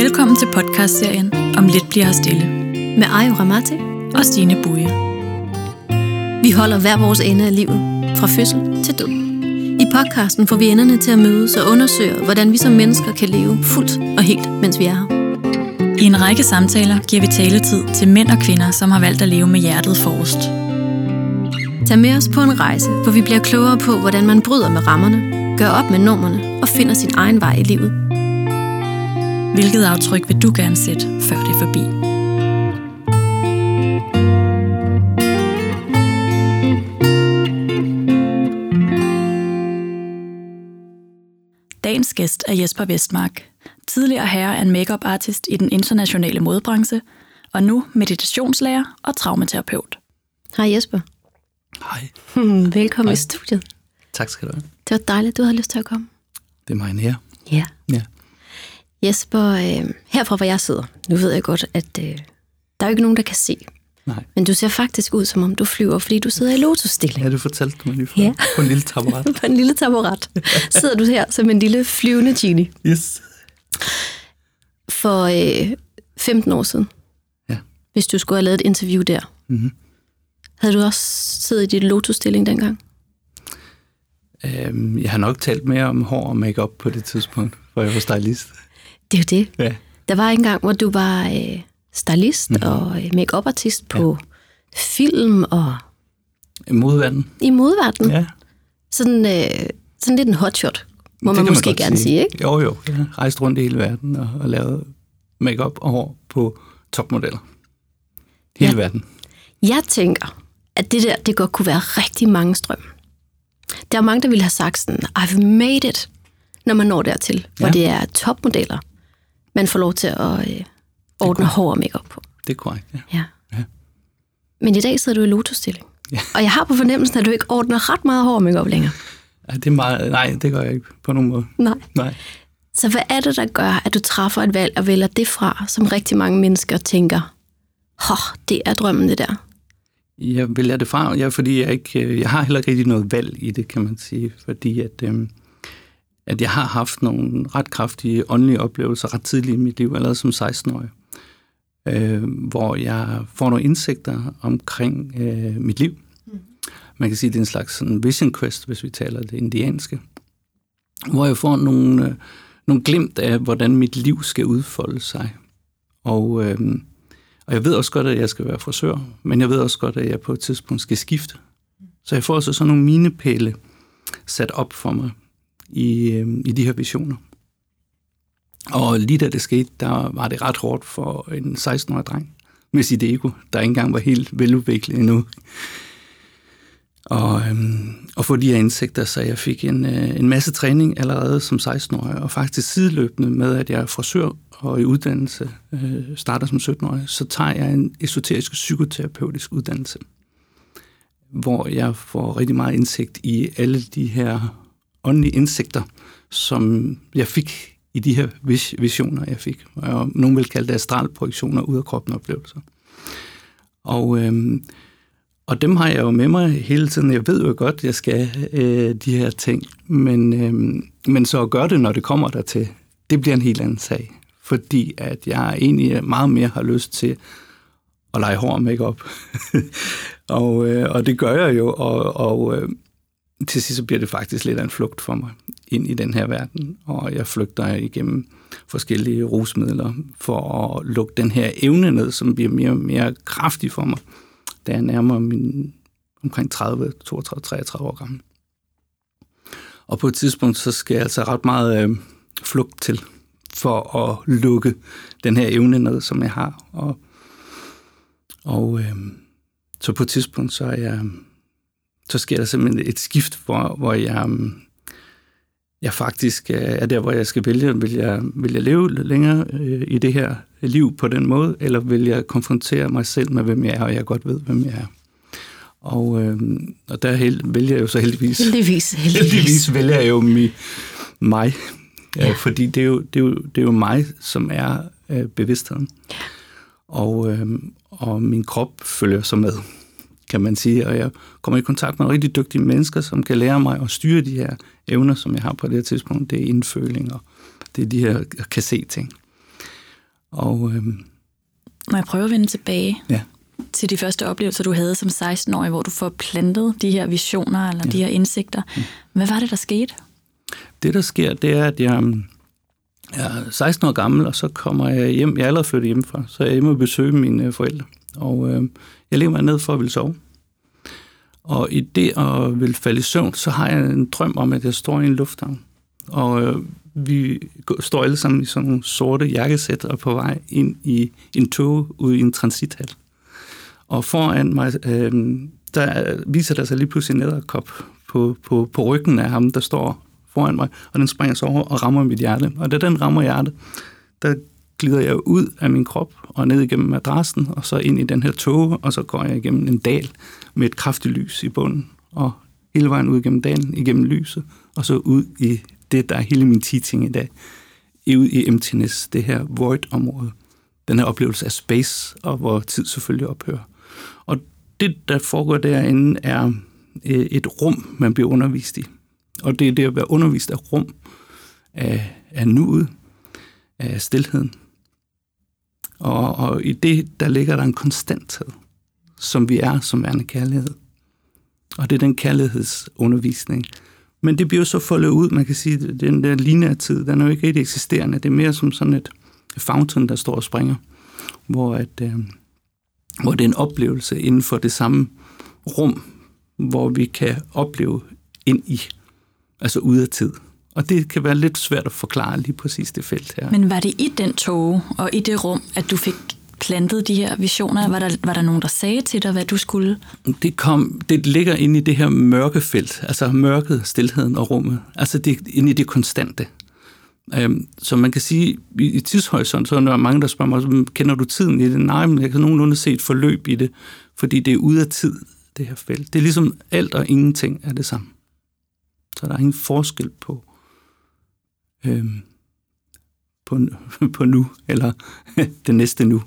Velkommen til podcastserien Om lidt bliver her stille med Ayo Ramati og Stine Buje. Vi holder hver vores ende af livet, fra fødsel til død. I podcasten får vi enderne til at mødes og undersøge, hvordan vi som mennesker kan leve fuldt og helt, mens vi er her. I en række samtaler giver vi taletid til mænd og kvinder, som har valgt at leve med hjertet forrest. Tag med os på en rejse, hvor vi bliver klogere på, hvordan man bryder med rammerne, gør op med normerne og finder sin egen vej i livet. Hvilket aftryk vil du gerne sætte, før det er forbi? Dagens gæst er Jesper Vestmark, tidligere herre en makeup artist i den internationale modebranche, og nu meditationslærer og traumaterapeut. Hej Jesper. Hej. Velkommen Hej. i studiet. Tak skal du have. Det var dejligt, du havde lyst til at komme. Det er mig en ære. Ja. Ja. Jesper, øh, herfra hvor jeg sidder, nu ved jeg godt, at øh, der er jo ikke nogen, der kan se. Nej. Men du ser faktisk ud, som om du flyver, fordi du sidder i lotusstilling. Ja, du fortalte mig lige før. Ja. På en lille taburet. På en lille taburet sidder du her som en lille flyvende genie. Yes. For øh, 15 år siden, Ja. hvis du skulle have lavet et interview der, Mm-hmm. havde du også siddet i din lotusstilling dengang? Øhm, jeg har nok talt mere om hår og makeup på det tidspunkt, hvor jeg var stylist. Det er jo det. Ja. Der var en gang, hvor du var øh, stylist mm-hmm. og øh, make artist på ja. film og Modverden. i modverdenen. Ja. Sådan, øh, sådan lidt en hotshot, må Det man måske godt gerne sige, ikke? Jo, jo. Jeg har rejst rundt i hele verden og, og lavet makeup og hår på topmodeller. Hele Ja. verden. Jeg tænker, at det der, det godt kunne være rigtig mange strøm. Der er mange, der ville have sagt sådan, I've made it, når man når dertil, hvor Ja. det er topmodeller, man får lov til at øh, ordne hår og makeup på. Det er korrekt, ja. Ja. Ja. Men i dag sidder du i lotusstilling. Ja. Og jeg har på fornemmelsen, at du ikke ordner ret meget hår og makeup længere. ja det er meget, nej, det gør jeg ikke på nogen måde. Nej. Nej. Så hvad er det, der gør, at du træffer et valg og vælger det fra, som rigtig mange mennesker tænker, Hå, det er drømmen det der. Jeg vælger det fra, ja, fordi jeg ikke, øh, jeg har heller ikke rigtig noget valg i det, kan man sige, fordi at, øh, at jeg har haft nogle ret kraftige åndelige oplevelser ret tidligt i mit liv, allerede som 16-årig, øh, hvor jeg får nogle indsigter omkring øh, mit liv. Man kan sige, at det er en slags sådan vision quest, hvis vi taler det indianske, hvor jeg får nogle, øh, nogle glimt af, hvordan mit liv skal udfolde sig. Og, øh, og jeg ved også godt, at jeg skal være frisør, men jeg ved også godt, at jeg på et tidspunkt skal skifte. Så jeg får altså sådan nogle minepæle sat op for mig i, øh, i de her visioner. Og lige da det skete, der var det ret hårdt for en 16-årig dreng med sit ego, der ikke engang var helt veludviklet endnu. Og, øhm, og få de her indsigter, så jeg fik en, øh, en masse træning allerede som 16-årig, og faktisk sideløbende med, at jeg er frisør og i uddannelse, øh, starter som 17-årig, så tager jeg en esoterisk psykoterapeutisk uddannelse, hvor jeg får rigtig meget indsigt i alle de her åndelige indsigter, som jeg fik i de her vis- visioner, jeg fik. Og nogen vil kalde det astralprojektioner ud af kroppen oplevelser. Og, øhm, og dem har jeg jo med mig hele tiden. Jeg ved jo godt, jeg skal øh, de her ting, men, øhm, men så at gøre det, når det kommer dertil, det bliver en helt anden sag. Fordi at jeg egentlig meget mere har lyst til at lege hår og makeup. og, øh, og det gør jeg jo, og, og øh, til sidst så bliver det faktisk lidt af en flugt for mig ind i den her verden, og jeg flygter igennem forskellige rusmidler for at lukke den her evne ned, som bliver mere og mere kraftig for mig, da jeg nærmer min omkring 30, 32, 33 år gammel. Og på et tidspunkt, så skal jeg altså ret meget øh, flugt til, for at lukke den her evne ned, som jeg har. Og, og øh, så på et tidspunkt, så er jeg så sker der simpelthen et skift, hvor, hvor jeg, øhm, jeg faktisk øh, er der, hvor jeg skal vælge, vil jeg, vil jeg leve længere øh, i det her liv på den måde, eller vil jeg konfrontere mig selv med, hvem jeg er, og jeg godt ved, hvem jeg er. Og, øh, og der held, vælger jeg jo så heldigvis, Heldigvis, heldigvis. heldigvis vælger jeg jo mi, mig, Ja. ja. fordi det er, jo, det, er jo, det er jo mig, som er øh, bevidstheden. Ja. Og, øh, og min krop følger så med, kan man sige. Og jeg kommer i kontakt med rigtig dygtige mennesker, som kan lære mig at styre de her evner, som jeg har på det her tidspunkt. Det er indføling, og det er de her kan se ting. Og øh, Må jeg prøve at vende tilbage ja, til de første oplevelser, du havde som 16-årig, hvor du får plantet de her visioner eller ja. de her indsigter. Hvad var det, der skete? det der sker, det er, at jeg øhm, er 16 år gammel, og så kommer jeg hjem. Jeg er allerede flyttet hjemmefra, så jeg er hjemme og besøge mine øh, forældre. Og øh, jeg ligger mig ned for at ville sove. Og i det at vil falde i søvn, så har jeg en drøm om, at jeg står i en lufthavn. Og øh, vi står alle sammen i sådan nogle sorte jakkesæt og på vej ind i en tog ude i en transithal. Og foran mig, øh, der viser der sig lige pludselig en æderkop på, på, på ryggen af ham, der står foran mig, og den springer så over og rammer mit hjerte. Og da den rammer hjertet, der glider jeg ud af min krop og ned igennem madrassen, og så ind i den her tåge, og så går jeg igennem en dal med et kraftigt lys i bunden, og hele vejen ud igennem dalen, igennem lyset, og så ud i det, der er hele min teaching i dag, ud i emptiness, det her void-område, den her oplevelse af space, og hvor tid selvfølgelig ophører. Og det, der foregår derinde, er øh, et rum, man bliver undervist i. Og det er det at være undervist af rum, af, af nuet, af stillheden. Og, og i det, der ligger der en konstanthed, som vi er som værende kærlighed. Og det er den kærlighedsundervisning. Men det bliver jo så foldet ud, man kan sige, den der lineære tid, den er jo ikke rigtig eksisterende. Det er mere som sådan et fountain, der står og springer, hvor, at, øh, hvor det er en oplevelse inden for det samme rum, hvor vi kan opleve ind i, altså ud af tid. Og det kan være lidt svært at forklare lige præcis det felt her. Men var det i den tog og i det rum, at du fik plantet de her visioner? Var der, var der nogen, der sagde til dig, hvad du skulle? Det, kom, det ligger inde i det her mørke felt, altså mørket, stillheden og rummet. Altså det, inde i det konstante. Øhm, så man kan sige, i, i tidshorisont, så er der mange, der spørger mig, "Jamen, kender du tiden i det? Nej, men jeg kan nogenlunde se et forløb i det, fordi det er ude af tid, det her felt. Det er ligesom alt og ingenting er det samme. Så der er ingen forskel på, øhm, på, på nu, eller det næste nu.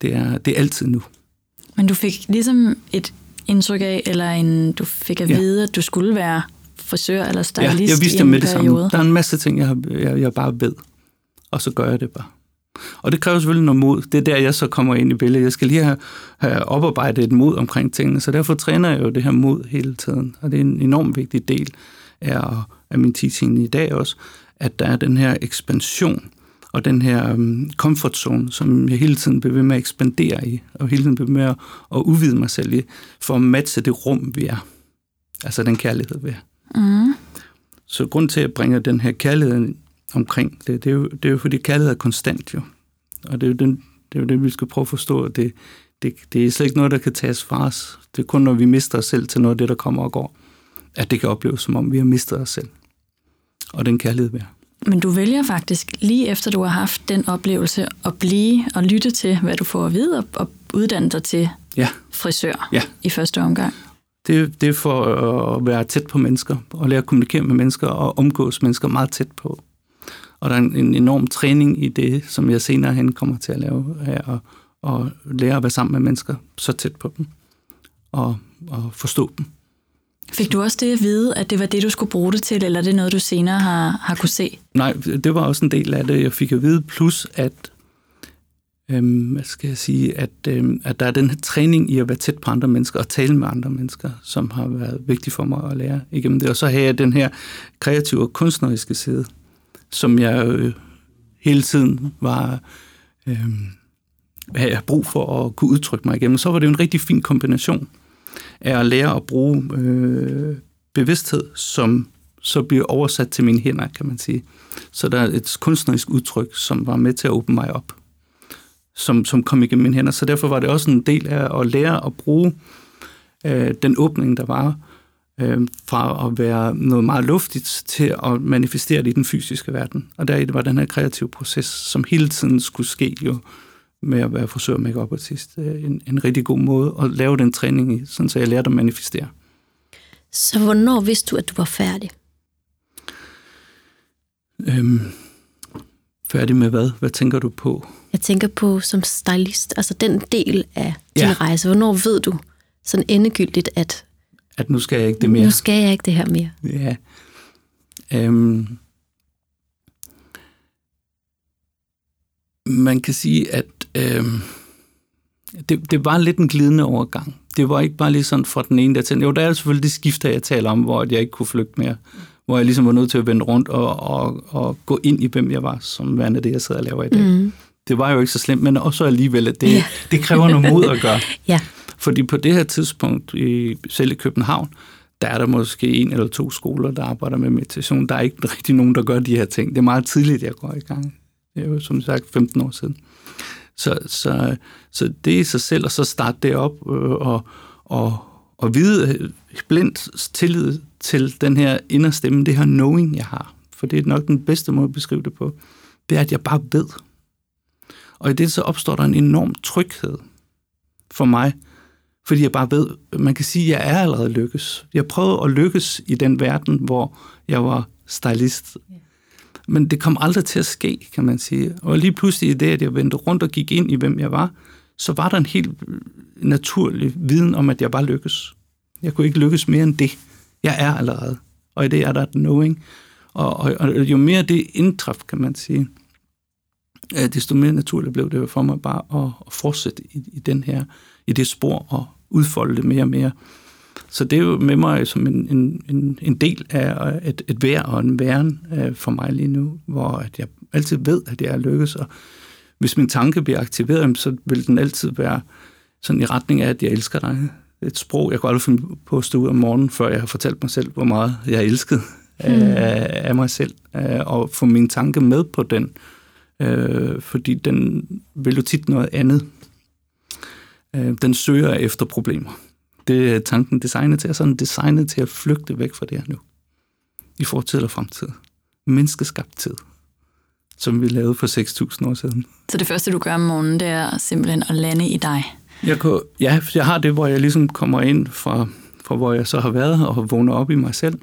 Det er, det er altid nu. Men du fik ligesom et indtryk af, eller en, du fik at Ja. vide, at du skulle være frisør eller Ja, stylist jeg vidste i en med det samme. Der er en masse ting, jeg, jeg, jeg bare ved, og så gør jeg det bare. Og det kræver selvfølgelig noget mod. Det er der, jeg så kommer ind i billedet. Jeg skal lige have, have oparbejdet et mod omkring tingene, så derfor træner jeg jo det her mod hele tiden. Og det er en enormt vigtig del af, af min teaching i dag også, at der er den her ekspansion og den her um, comfort zone, som jeg hele tiden bliver ved med at ekspandere i, og hele tiden bliver ved med at, at udvide mig selv i, for at matche det rum, vi er. Altså den kærlighed, vi er. Mm. Så grund til, at jeg bringer den her kærlighed omkring det, det er, jo, det er jo fordi kærlighed er konstant jo. Og det er jo, den, det, er jo det, vi skal prøve at forstå. at Det, det, det er slet ikke noget, der kan tages fra os. Det er kun, når vi mister os selv til noget af det, der kommer og går, at det kan opleves, som om vi har mistet os selv. Og den kærlighed, er. Men du vælger faktisk, lige efter du har haft den oplevelse, at blive og lytte til, hvad du får at vide, og, og uddanne dig til Ja, frisør Ja. i første omgang. det, det er for at være tæt på mennesker, og lære at kommunikere med mennesker, og omgås mennesker meget tæt på. Og der er en, en enorm træning i det, som jeg senere hen kommer til at lave, at, at lære at være sammen med mennesker så tæt på dem, og, og forstå dem. Fik du også det at vide, at det var det, du skulle bruge det til, eller er det noget, du senere har, har kunne se? Nej, det var også en del af det, jeg fik at vide, plus at, øhm, hvad skal jeg sige, at, øhm, at der er den her træning i at være tæt på andre mennesker og tale med andre mennesker, som har været vigtig for mig at lære igennem det. Og så har jeg den her kreative og kunstneriske side, som jeg øh, hele tiden var øh, havde brug for at kunne udtrykke mig igennem. Så var det jo en rigtig fin kombination er at lære at bruge øh, bevidsthed, som så bliver oversat til mine hænder, kan man sige. Så der er et kunstnerisk udtryk, som var med til at åbne mig op, som, som kom igennem mine hænder. Så derfor var det også en del af at lære at bruge øh, den åbning, der var, øh, fra at være noget meget luftigt til at manifestere det i den fysiske verden. Og der var den her kreative proces, som hele tiden skulle ske jo med at være frisør og make artist. Øh, En, en rigtig god måde at lave den træning i, sådan så jeg lærte at manifestere. Så hvornår vidste du, at du var færdig? Øhm, færdig med hvad? Hvad tænker du på? Jeg tænker på som stylist, altså den del af din Ja. rejse. Hvornår ved du sådan endegyldigt, at At nu skal jeg ikke det mere? nu skal jeg ikke det her mere? Ja. Øhm, man kan sige, at øh, det, det var lidt en glidende overgang. Det var ikke bare lige sådan fra den ene der til Jo, der er selvfølgelig det skifte, jeg taler om, hvor jeg ikke kunne flygte mere. Hvor jeg ligesom var nødt til at vende rundt og, og, og gå ind i, hvem jeg var, som værende det, jeg sidder og laver i dag. Mm. Det var jo ikke så slemt, men også alligevel, at det, ja. det kræver noget mod at gøre. ja. Fordi på det her tidspunkt, i, selv i København, der er der måske en eller to skoler, der arbejder med meditation. Der er ikke rigtig nogen, der gør de her ting. Det er meget tidligt, jeg går i gang. Det er jo som sagt 15 år siden. Så, så, så det i sig selv, og så starte det op øh, og, og, og vide øh, blindt tillid til den her inderstemme, det her knowing, jeg har. For det er nok den bedste måde at beskrive det på. Det er, at jeg bare ved. Og i det så opstår der en enorm tryghed for mig, fordi jeg bare ved, man kan sige, at jeg er allerede lykkes. Jeg prøvede at lykkes i den verden, hvor jeg var stylist. Men det kom aldrig til at ske, kan man sige. Og lige pludselig i det, at jeg vendte rundt og gik ind i, hvem jeg var, så var der en helt øh, naturlig viden om, at jeg bare lykkes. Jeg kunne ikke lykkes mere end det. Jeg er allerede. Og i det er der et knowing. Og, og, og jo mere det indtræf, kan man sige, øh, desto mere naturligt blev det for mig bare at, at fortsætte i, i, den her, i det spor og udfolde det mere og mere. Så det er jo med mig som en, en, en, en del af et, et vær og en væren øh, for mig lige nu, hvor at jeg altid ved, at jeg er lykkes, og hvis min tanke bliver aktiveret, så vil den altid være sådan i retning af, at jeg elsker dig. Et sprog, jeg kunne aldrig finde på at stå ud om morgenen, før jeg har fortalt mig selv, hvor meget jeg elskede mm. af, af mig selv, øh, og få min tanke med på den, øh, fordi den vil jo tit noget andet. Øh, den søger efter problemer. Det er tanken designet til, og sådan designet til at flygte væk fra det her nu. I fortid og fremtid. Menneskeskabt tid som vi lavede for 6.000 år siden. Så det første, du gør om morgenen, det er simpelthen at lande i dig? Jeg kunne, ja, jeg har det, hvor jeg ligesom kommer ind fra, fra hvor jeg så har været, og vågner op i mig selv.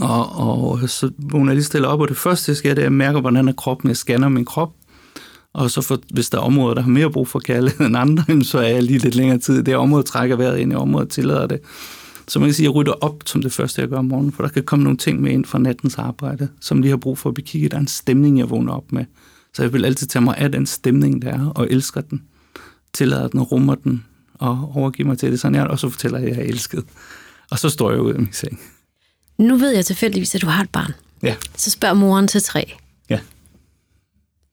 Og, og så vågner jeg lige stille op, og det første, jeg skal, det er, at jeg mærker, hvordan er kroppen. Jeg scanner min krop, og så for, hvis der er områder, der har mere brug for kærlighed end andre, så er jeg lige lidt længere tid. Det område trækker vejret ind i området, tillader det. Så man kan sige, at jeg rydder op som det første, jeg gør om morgenen, for der kan komme nogle ting med ind fra nattens arbejde, som lige har brug for at blive kigget. Der er en stemning, jeg vågner op med. Så jeg vil altid tage mig af den stemning, der er, og elsker den. Tillader den, rummer den, og overgiver mig til det, sådan jeg, og så fortæller jeg, at jeg er elsket. Og så står jeg ud af min seng. Nu ved jeg tilfældigvis, at du har et barn. Ja. Så spørger moren til tre.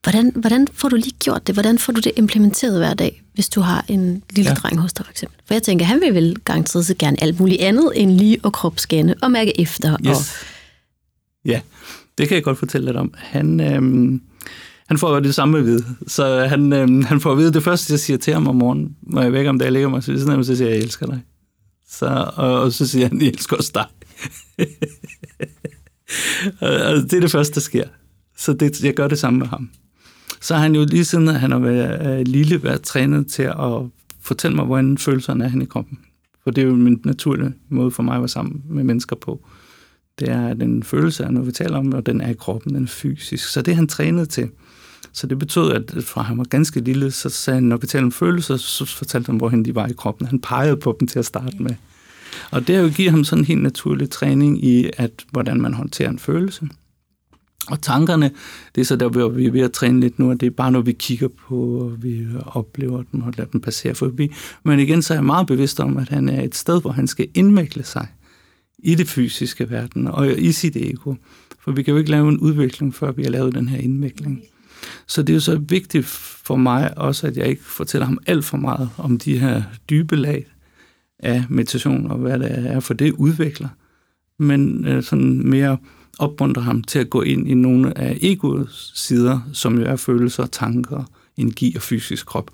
Hvordan, hvordan får du lige gjort det? Hvordan får du det implementeret hver dag, hvis du har en lille ja. dreng hos dig, for eksempel? For jeg tænker, han vil vel garanteret så gerne alt muligt andet end lige at kropsscanne og mærke efter. Yes. Og... Ja, det kan jeg godt fortælle lidt om. Han, øhm, han får det samme at vide. Så han, øhm, han får at vide, det første, jeg siger til ham om morgenen, når jeg vækker om, da jeg ligger mig, så, sådan, så siger jeg, jeg elsker dig. Så, og, og så siger han, jeg elsker også dig. og det er det første, der sker. Så det, jeg gør det samme med ham så har han jo lige siden, at han har været øh, lille, været trænet til at fortælle mig, hvordan følelserne er hen i kroppen. For det er jo min naturlige måde for mig at være sammen med mennesker på. Det er den følelse, når vi taler om, og den er i kroppen, den er fysisk. Så det er han trænet til. Så det betød, at fra han var ganske lille, så sagde han, når vi taler om følelser, så fortalte han, hvorhen de var i kroppen. Han pegede på dem til at starte med. Og det har jo givet ham sådan en helt naturlig træning i, at hvordan man håndterer en følelse. Og tankerne, det er så der, hvor vi er ved at træne lidt nu, og det er bare noget, vi kigger på, og vi oplever dem og lader dem passere forbi. Men igen, så er jeg meget bevidst om, at han er et sted, hvor han skal indmækle sig i det fysiske verden og i sit ego. For vi kan jo ikke lave en udvikling, før vi har lavet den her indvikling. Så det er jo så vigtigt for mig også, at jeg ikke fortæller ham alt for meget om de her dybe lag af meditation og hvad det er, for det udvikler. Men øh, sådan mere opmuntre ham til at gå ind i nogle af egoets sider, som jo er følelser, tanker, energi og fysisk krop.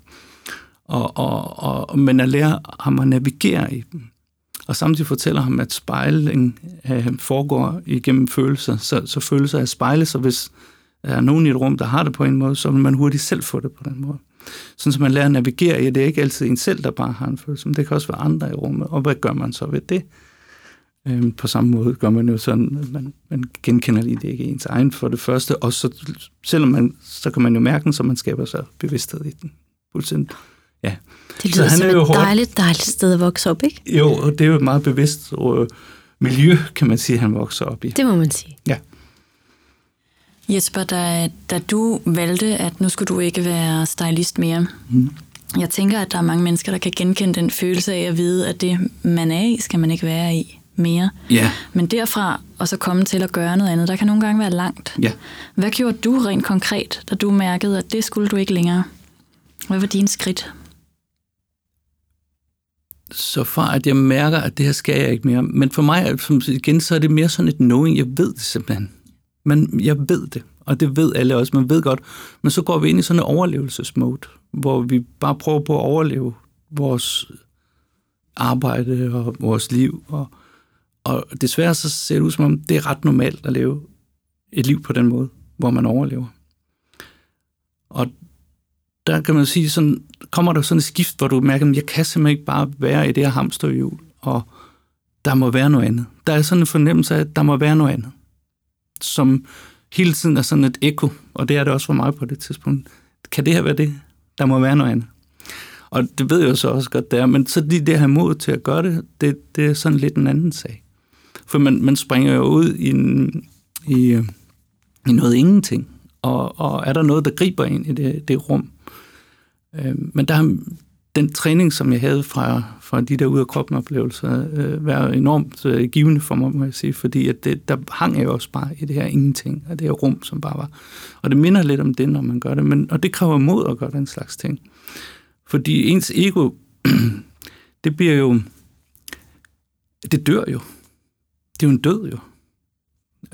Og, og, og, men at lære ham at navigere i dem. Og samtidig fortæller ham, at spejling øh, foregår igennem følelser. Så, så følelser er spejle, så hvis der er nogen i et rum, der har det på en måde, så vil man hurtigt selv få det på den måde. Sådan som man lærer at navigere i, det er ikke altid en selv, der bare har en følelse, men det kan også være andre i rummet. Og hvad gør man så ved det? Øhm, på samme måde gør man jo sådan, at man, man genkender lige det ikke ens egen for det første, og så, selvom man, så kan man jo mærke den, så man skaber sig bevidsthed i den. Fuldstændig. Ja. Det lyder så han som er jo et dejligt, dejligt sted at vokse op, ikke? Jo, og det er jo et meget bevidst øh, miljø, kan man sige, han vokser op i. Det må man sige. Ja. Jesper, da, da du valgte, at nu skulle du ikke være stylist mere, mm. jeg tænker, at der er mange mennesker, der kan genkende den følelse af at vide, at det, man er i, skal man ikke være i mere. Ja. Men derfra og så komme til at gøre noget andet, der kan nogle gange være langt. Ja. Hvad gjorde du rent konkret, da du mærkede, at det skulle du ikke længere? Hvad var dine skridt? Så fra at jeg mærker, at det her skal jeg ikke mere. Men for mig, som igen, så er det mere sådan et knowing. Jeg ved det simpelthen. Men jeg ved det, og det ved alle også. Man ved godt. Men så går vi ind i sådan en overlevelsesmode, hvor vi bare prøver på at overleve vores arbejde og vores liv. Og, og desværre så ser det ud som om, det er ret normalt at leve et liv på den måde, hvor man overlever. Og der kan man sige, sådan, kommer der sådan et skift, hvor du mærker, at jeg kan simpelthen ikke bare være i det her hamsterhjul, og der må være noget andet. Der er sådan en fornemmelse af, at der må være noget andet, som hele tiden er sådan et ekko, og det er det også for mig på det tidspunkt. Kan det her være det? Der må være noget andet. Og det ved jeg jo så også godt, der, men så det, det her mod til at gøre det, det, det er sådan lidt en anden sag. For man, man springer jo ud i, en, i, i noget ingenting, og, og er der noget, der griber ind i det, det rum, Øh, men der har den træning, som jeg havde fra, fra de der ud af kroppen oplevelser, øh, været enormt øh, givende for mig, må jeg sige, fordi at det, der hang jeg også bare i det her ingenting, og det her rum, som bare var. Og det minder lidt om det, når man gør det, men, og det kræver mod at gøre den slags ting. Fordi ens ego, det bliver jo, det dør jo. Det er jo en død jo.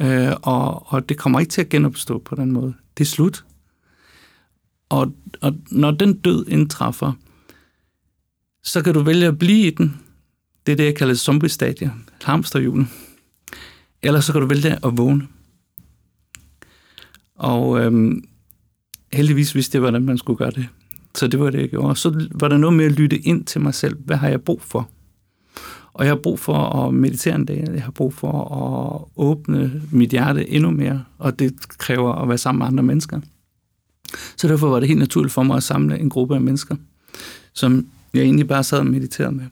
Øh, og, og det kommer ikke til at genopstå på den måde. Det er slut. Og, og når den død indtræffer, så kan du vælge at blive i den. Det er det, jeg kalder zombie-stadie, hamsterhjulet. Eller så kan du vælge at vågne. Og øhm, heldigvis vidste jeg, hvordan man skulle gøre det. Så det var det, jeg gjorde. Så var der noget med at lytte ind til mig selv. Hvad har jeg brug for? Og jeg har brug for at meditere en dag. Jeg har brug for at åbne mit hjerte endnu mere. Og det kræver at være sammen med andre mennesker. Så derfor var det helt naturligt for mig at samle en gruppe af mennesker, som jeg egentlig bare sad og mediterede med.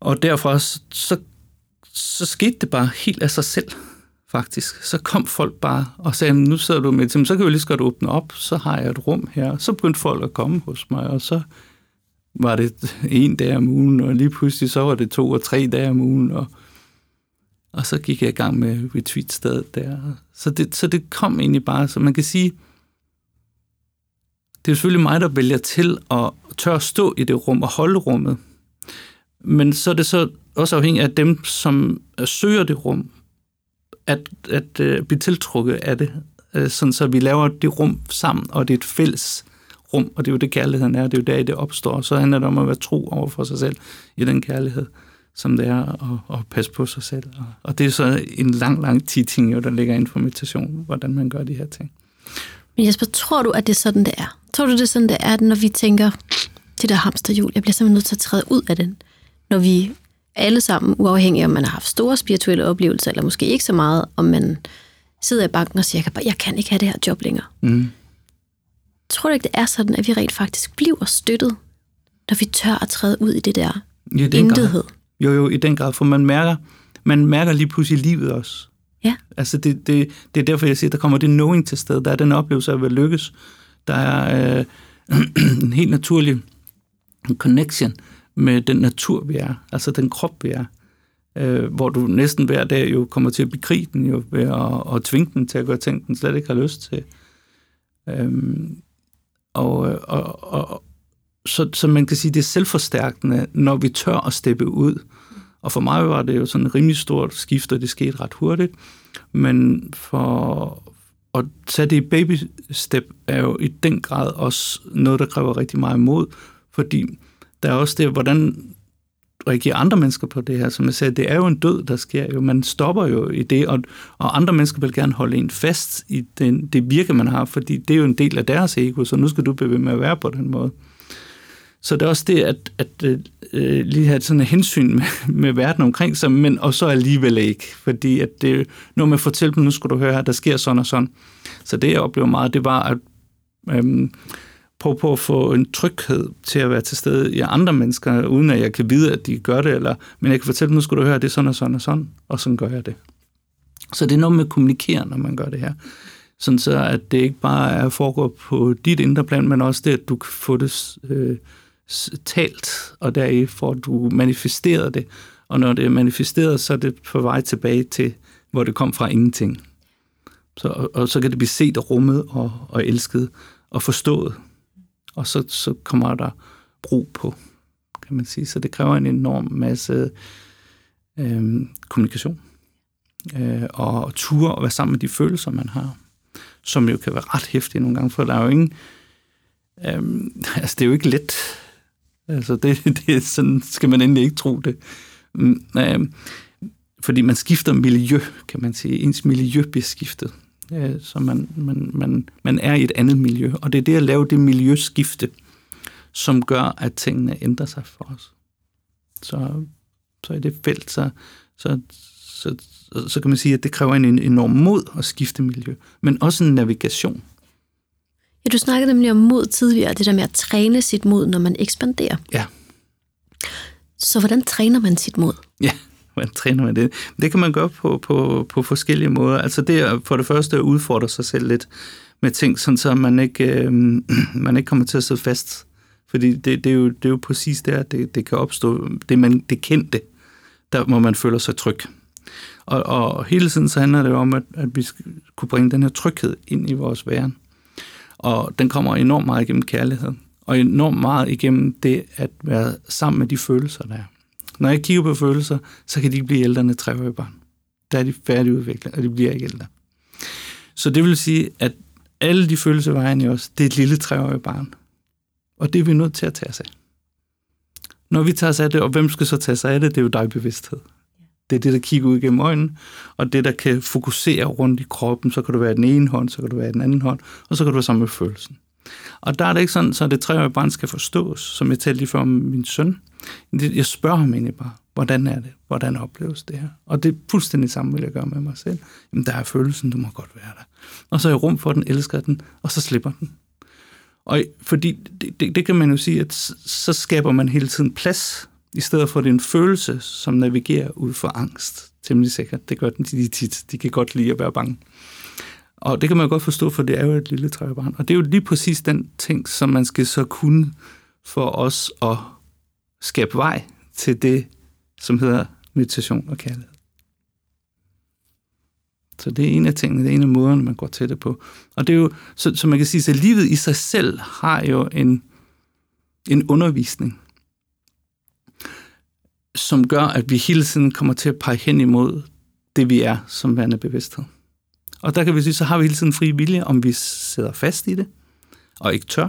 Og derfra så, så skete det bare helt af sig selv, faktisk. Så kom folk bare og sagde, nu sidder du med til så kan vi lige så godt åbne op, så har jeg et rum her. Så begyndte folk at komme hos mig, og så var det en dag om ugen, og lige pludselig så var det to og tre dage om ugen, og, og så gik jeg i gang med retweet-stedet der. Så det, så det kom egentlig bare, så man kan sige, det er selvfølgelig mig, der vælger til at tør at stå i det rum og holde rummet. Men så er det så også afhængigt af dem, som søger det rum, at, at uh, blive tiltrukket af det, øh, sådan så vi laver det rum sammen, og det er et fælles rum, og det er jo det, kærligheden er, det er jo der, det opstår. Så handler det om at være tro over for sig selv i den kærlighed, som det er at, at passe på sig selv. Og, det er så en lang, lang teaching, jo, der ligger inden for meditation, hvordan man gør de her ting. Men Jesper, tror du, at det er sådan, det er? Tror du, det er sådan, det er, når vi tænker, det der hamsterhjul, jeg bliver simpelthen nødt til at træde ud af den? Når vi alle sammen, uafhængig af, om man har haft store spirituelle oplevelser, eller måske ikke så meget, om man sidder i banken og siger, jeg kan, bare, jeg kan ikke have det her job længere. Mm. Tror du ikke, det er sådan, at vi rent faktisk bliver støttet, når vi tør at træde ud i det der I den intethed? Grad. Jo, jo, i den grad, for man mærker, man mærker lige pludselig livet også. Ja. Altså det, det, det er derfor, jeg siger, der kommer det knowing til sted. Der er den oplevelse af at lykkes. Der er øh, en helt naturlig connection med den natur, vi er. Altså den krop, vi er. Øh, hvor du næsten hver dag jo kommer til at bekrige den jo ved at, at tvinge den til at gøre ting, den slet ikke har lyst til. Øhm, Øh, og, og, og, så, så man kan sige, det er selvforstærkende, når vi tør at steppe ud og for mig var det jo sådan en rimelig stort skift, og det skete ret hurtigt. Men for at tage det i baby step er jo i den grad også noget, der kræver rigtig meget mod, fordi der er også det, hvordan reagerer andre mennesker på det her. Som jeg sagde, det er jo en død, der sker jo. Man stopper jo i det, og, og andre mennesker vil gerne holde en fast i den, det virke, man har, fordi det er jo en del af deres ego, så nu skal du blive med at være på den måde. Så det er også det, at, at øh, lige have sådan et hensyn med, med verden omkring sig, men og så alligevel ikke. Fordi at det, når man fortæller dem, nu skal du høre, her, der sker sådan og sådan. Så det, jeg oplever meget, det var at øhm, prøve på at få en tryghed til at være til stede i andre mennesker, uden at jeg kan vide, at de gør det, eller, men jeg kan fortælle dem, nu skal du høre, at det er sådan og sådan og sådan, og sådan gør jeg det. Så det er noget med at kommunikere, når man gør det her. Sådan så, at det ikke bare er foregår på dit indre plan, men også det, at du kan få det øh, talt, og deri får du manifesteret det. Og når det er manifesteret, så er det på vej tilbage til, hvor det kom fra ingenting. Så, og, og så kan det blive set og rummet og, og elsket og forstået. Og så, så kommer der brug på, kan man sige. Så det kræver en enorm masse øh, kommunikation. Øh, og ture og være sammen med de følelser, man har. Som jo kan være ret hæftige nogle gange, for der er jo ingen... Øh, altså, det er jo ikke let. Altså, det, det er sådan, skal man endelig ikke tro det. Øh, fordi man skifter miljø, kan man sige. Ens miljø bliver skiftet. Øh, så man, man, man, man er i et andet miljø. Og det er det at lave det miljøskifte, som gør, at tingene ændrer sig for os. Så, så i det felt, så, så, så, så kan man sige, at det kræver en enorm mod at skifte miljø, men også en navigation. Ja, du snakkede nemlig om mod tidligere, det der med at træne sit mod, når man ekspanderer. Ja. Så hvordan træner man sit mod? Ja, man træner med det? Det kan man gøre på, på, på forskellige måder. Altså det er for det første at udfordre sig selv lidt med ting, sådan så man ikke, øh, man ikke kommer til at sidde fast. Fordi det, det, er, jo, det er jo præcis der, det, det kan opstå. Det, man, det kendte, der må man føler sig tryg. Og, og hele tiden så handler det om, at, at vi skal kunne bringe den her tryghed ind i vores væren. Og den kommer enormt meget igennem kærlighed. Og enormt meget igennem det at være sammen med de følelser, der er. Når jeg kigger på følelser, så kan de ikke blive ældre end treårige barn. Der er de færdigudviklet, og de bliver ikke ældre. Så det vil sige, at alle de følelser, er i os, det er et lille treårige barn. Og det er vi nødt til at tage os af. Når vi tager os af det, og hvem skal så tage sig af det, det er jo dig bevidsthed. Det er det, der kigger ud gennem øjnene, og det, der kan fokusere rundt i kroppen. Så kan du være den ene hånd, så kan du være den anden hånd, og så kan du være sammen med følelsen. Og der er det ikke sådan, så det treårige barn skal forstås, som jeg talte lige før om min søn. Jeg spørger ham egentlig bare, hvordan er det? Hvordan opleves det her? Og det er fuldstændig samme, vil jeg gøre med mig selv. Jamen, der er følelsen, du må godt være der. Og så er jeg rum for den, elsker den, og så slipper den. Og fordi det, det, det kan man jo sige, at så skaber man hele tiden plads, i stedet for at det er en følelse, som navigerer ud for angst. Temmelig sikkert. Det gør den de tit. De kan godt lide at være bange. Og det kan man godt forstå, for det er jo et lille træbarn. Og det er jo lige præcis den ting, som man skal så kunne for os at skabe vej til det, som hedder meditation og kærlighed. Så det er en af tingene, det er en af måderne, man går til det på. Og det er jo, så, så man kan sige, at livet i sig selv har jo en, en undervisning, som gør, at vi hele tiden kommer til at pege hen imod det, vi er som værende bevidsthed. Og der kan vi sige, så har vi hele tiden fri vilje, om vi sidder fast i det, og ikke tør,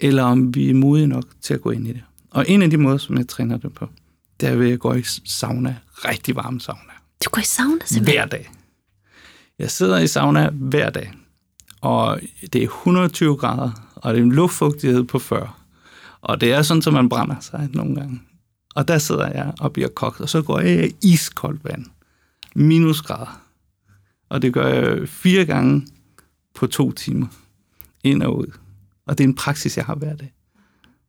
eller om vi er modige nok til at gå ind i det. Og en af de måder, som jeg træner det på, det er ved at gå i sauna, rigtig varm sauna. Du går i sauna simpelthen? Hver dag. Jeg sidder i sauna hver dag, og det er 120 grader, og det er en luftfugtighed på 40. Og det er sådan, at man brænder sig nogle gange. Og der sidder jeg og bliver kogt, og så går jeg i iskoldt vand. Minusgrader. Og det gør jeg fire gange på to timer. Ind og ud. Og det er en praksis, jeg har hver dag.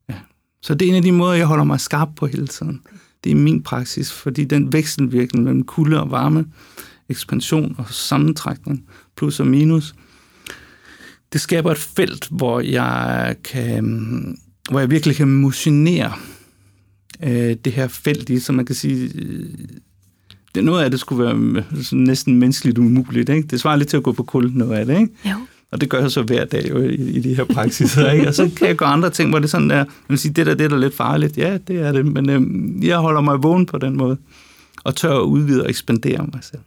Ja. Så det er en af de måder, jeg holder mig skarp på hele tiden. Det er min praksis, fordi den vekselvirkning mellem kulde og varme, ekspansion og sammentrækning, plus og minus, det skaber et felt, hvor jeg kan, hvor jeg virkelig kan motionere øh, det her felt i, så man kan sige, øh, det, noget af det skulle være sådan næsten menneskeligt umuligt. Ikke? Det svarer lidt til at gå på kul, noget af det. Ikke? Jo. Og det gør jeg så hver dag jo, i, i de her praksiser. Ikke? Og så kan jeg gøre andre ting, hvor det er sådan der, man sige, det der, det er lidt farligt. Ja, det er det, men øh, jeg holder mig vågen på den måde. Og tør at udvide og ekspandere mig selv.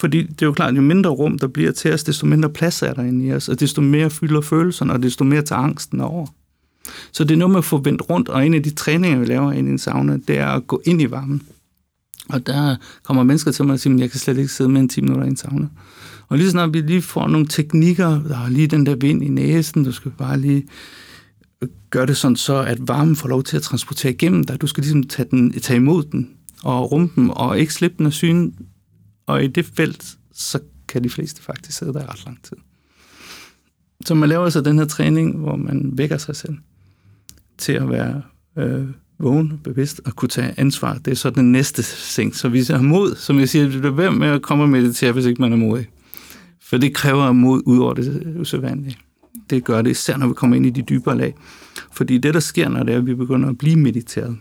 Fordi det er jo klart, jo mindre rum der bliver til os, desto mindre plads er der inde i os, og desto mere fylder følelserne, og desto mere tager angsten over. Så det er noget med at få vendt rundt, og en af de træninger, vi laver ind i en sauna, det er at gå ind i varmen. Og der kommer mennesker til mig og siger, at jeg kan slet ikke sidde med en 10 minutter i en sauna. Og lige snart vi lige får nogle teknikker, der er lige den der vind i næsen, du skal bare lige gøre det sådan så, at varmen får lov til at transportere igennem dig. Du skal ligesom tage, den, tage imod den og rumme den, og ikke slippe den af syne. Og i det felt, så kan de fleste faktisk sidde der ret lang tid. Så man laver altså den her træning, hvor man vækker sig selv til at være øh, vågen, bevidst og kunne tage ansvar. Det er så den næste ting. Så hvis jeg har mod, som jeg siger, det bliver hvem med at komme og meditere, hvis ikke man er modig. For det kræver mod ud over det usædvanlige. Det gør det især, når vi kommer ind i de dybere lag. Fordi det, der sker, når det er, at vi begynder at blive mediteret,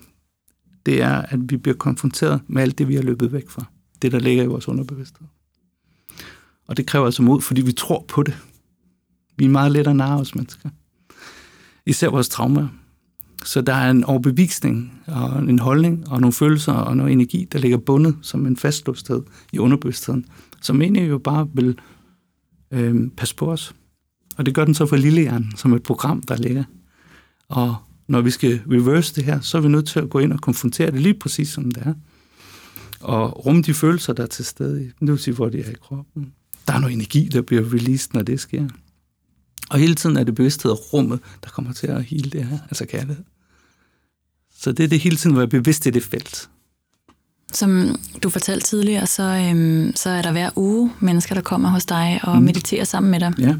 det er, at vi bliver konfronteret med alt det, vi har løbet væk fra. Det, der ligger i vores underbevidsthed. Og det kræver altså mod, fordi vi tror på det. Vi er meget let at narre os mennesker. Især vores traumer. Så der er en overbevisning og en holdning og nogle følelser og noget energi, der ligger bundet som en fastlåsthed i underbevidstheden, som egentlig jo bare vil øh, passe på os. Og det gør den så for lillehjernen, som et program, der ligger. Og når vi skal reverse det her, så er vi nødt til at gå ind og konfrontere det lige præcis som det er. Og rumme de følelser, der er til stede i. Det vil sige, hvor de er i kroppen. Der er noget energi, der bliver released, når det sker. Og hele tiden er det bevidsthed og rummet, der kommer til at hele det her, altså kærlighed. Så det er det hele tiden, hvor jeg er bevidst i det felt. Som du fortalte tidligere, så, øhm, så er der hver uge mennesker, der kommer hos dig og mm. mediterer sammen med dig. Ja.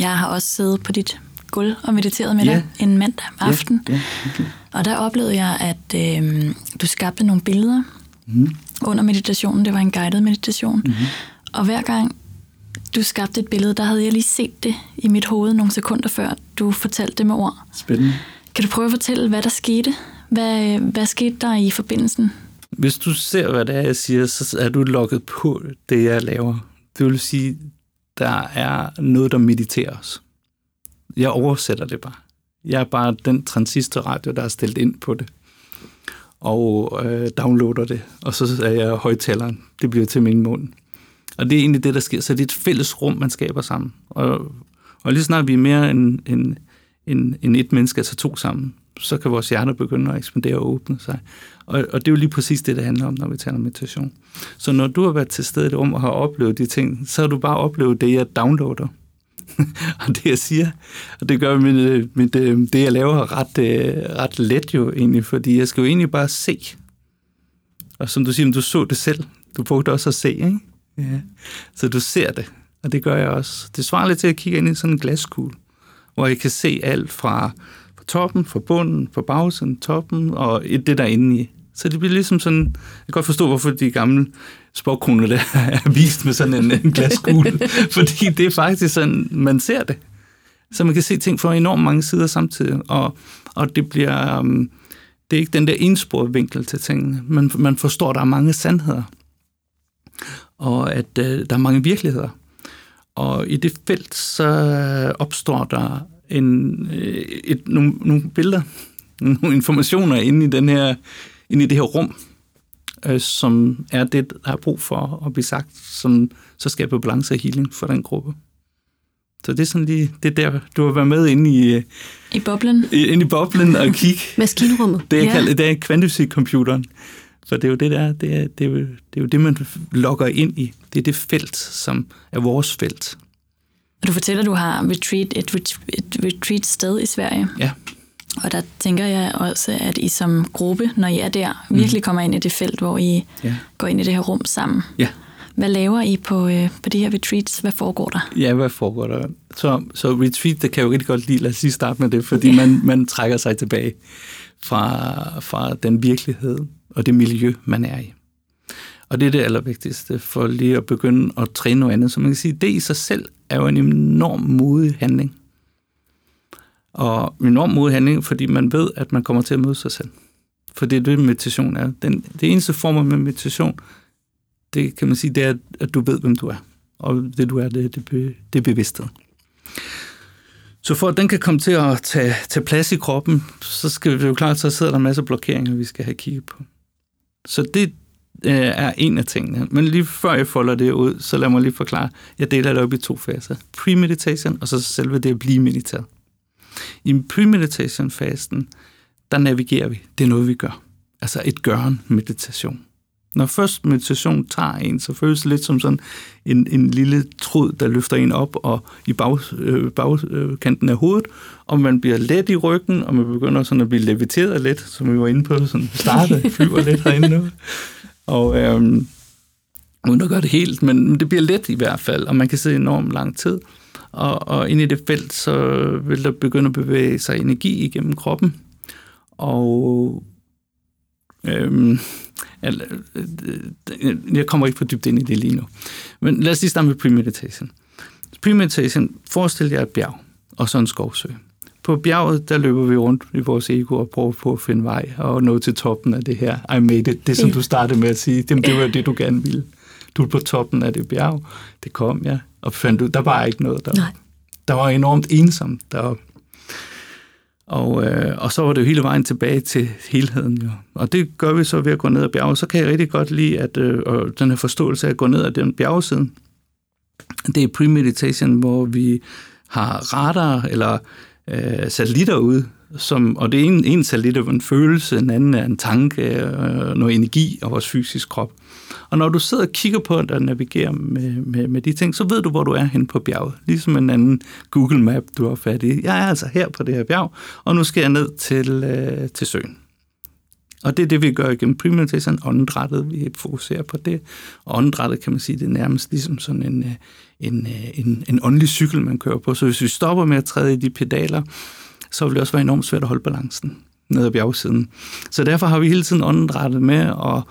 Jeg har også siddet på dit gulv og mediteret med dig ja. en mandag aften. Ja, ja, okay. Og der oplevede jeg, at øhm, du skabte nogle billeder mm. under meditationen. Det var en guided meditation. Mm. Og hver gang du skabte et billede, der havde jeg lige set det i mit hoved nogle sekunder før, du fortalte det med ord. Spændende. Kan du prøve at fortælle, hvad der skete? Hvad, øh, hvad skete der i forbindelsen? Hvis du ser, hvad det er, jeg siger, så er du lukket på det, jeg laver. Det vil sige, der er noget, der mediterer os. Jeg oversætter det bare. Jeg er bare den transistorradio, der er stillet ind på det. Og øh, downloader det. Og så er jeg højtaleren. Det bliver til min mund. Og det er egentlig det, der sker. Så det er et fælles rum, man skaber sammen. Og, og lige snart vi er mere end, end, end, end et menneske, altså to sammen, så kan vores hjerter begynde at ekspandere og åbne sig. Og, og det er jo lige præcis det, det handler om, når vi taler om meditation. Så når du har været til stede i det rum og har oplevet de ting, så har du bare oplevet det, jeg downloader. og det, jeg siger. Og det gør mit, mit, det, jeg laver ret, ret let jo egentlig, fordi jeg skal jo egentlig bare se. Og som du siger, du så det selv. Du brugte også at se, ikke? Ja. Så du ser det, og det gør jeg også. Det svarer lidt til at kigge ind i sådan en glaskugle, hvor jeg kan se alt fra toppen, fra bunden, fra bagsiden, toppen og det der inde i. Så det bliver ligesom sådan, jeg kan godt forstå, hvorfor de gamle sporkroner der er vist med sådan en, en glaskugle, fordi det er faktisk sådan, man ser det. Så man kan se ting fra enormt mange sider samtidig, og, og det bliver, um, det er ikke den der ensporede vinkel til tingene. Man, man forstår, at der er mange sandheder og at øh, der er mange virkeligheder. Og i det felt, så opstår der en, øh, et, nogle, nogle billeder, nogle informationer inde i, den her, inde i det her rum, øh, som er det, der er brug for at blive sagt, som så skaber balance og healing for den gruppe. Så det er sådan lige, det er der, du har været med inde i... I boblen. Inde i boblen og kigge. Maskinrummet. Det er, ja. kaldt, det er kvantefysik-computeren. For det er jo det der, det er, det er, jo, det er jo det, man logger ind i. Det er det felt, som er vores felt. Du fortæller, at du har retreat, et, et retreat sted i Sverige. Ja. Og der tænker jeg også, at I som gruppe, når I er der, mm. virkelig kommer ind i det felt, hvor I ja. går ind i det her rum sammen. Ja. Hvad laver I på, øh, på de her retreats? Hvad foregår der? Ja, hvad foregår der? Så, så retreat, det kan jeg jo rigtig godt lide. Lad os lige starte med det, fordi ja. man, man trækker sig tilbage fra, fra den virkelighed, og det miljø, man er i. Og det er det allervigtigste for lige at begynde at træne noget andet. Så man kan sige, det i sig selv er jo en enorm modig handling. Og en enorm modig handling, fordi man ved, at man kommer til at møde sig selv. For det er det, meditation er. Den, det eneste form med meditation, det kan man sige, det er, at du ved, hvem du er. Og det du er, det, det, det er bevidsthed. Så for at den kan komme til at tage, tage plads i kroppen, så skal vi jo klart, så sidder der en masse blokeringer, vi skal have kigget på. Så det øh, er en af tingene. Men lige før jeg folder det ud, så lad mig lige forklare. Jeg deler det op i to faser. Premeditation, og så selve det at blive mediteret. I premeditation-fasen, der navigerer vi. Det er noget, vi gør. Altså et gøren meditation. Når først meditation tager en, så føles det lidt som sådan en, en lille tråd, der løfter en op og i bag, øh, bagkanten af hovedet, og man bliver let i ryggen, og man begynder sådan at blive leviteret lidt, som vi var inde på, sådan startede, flyver lidt herinde nu. Og øhm, uden at gøre det helt, men det bliver let i hvert fald, og man kan sidde enormt lang tid. Og, og ind i det felt, så vil der begynde at bevæge sig energi igennem kroppen. Og Øhm, øh, jeg kommer ikke for dybt ind i det lige nu. Men lad os lige starte med premeditation. Premeditation, forestil jer et bjerg og så en skovsø. På bjerget, der løber vi rundt i vores ego og prøver på at finde vej og nå til toppen af det her. I made it. Det, som du startede med at sige, det, det var det, du gerne ville. Du er på toppen af det bjerg. Det kom jeg, og fandt ud, der var ikke noget der. Nej. Der var enormt ensomt deroppe. Og, øh, og så var det jo hele vejen tilbage til helheden. Jo. Og det gør vi så ved at gå ned ad bjerget. Så kan jeg rigtig godt lide at, øh, og den her forståelse af at gå ned ad den bjergsiden. Det er premeditation, hvor vi har radar eller øh, satellitter ud, som, og det er en, en satellit er en følelse, en anden er en tanke, øh, noget energi og vores fysiske krop. Og når du sidder og kigger på og navigerer med, med, med de ting, så ved du, hvor du er hen på bjerget. Ligesom en anden Google Map, du har fat i. Jeg er altså her på det her bjerg, og nu skal jeg ned til, øh, til søen. Og det er det, vi gør igennem premeditation, åndedrættet. Vi fokuserer på det. Og åndedrættet, kan man sige, det er nærmest ligesom sådan en, øh, en, øh, en, en åndelig cykel, man kører på. Så hvis vi stopper med at træde i de pedaler, så vil det også være enormt svært at holde balancen ned ad bjergsiden. Så derfor har vi hele tiden åndedrættet med at,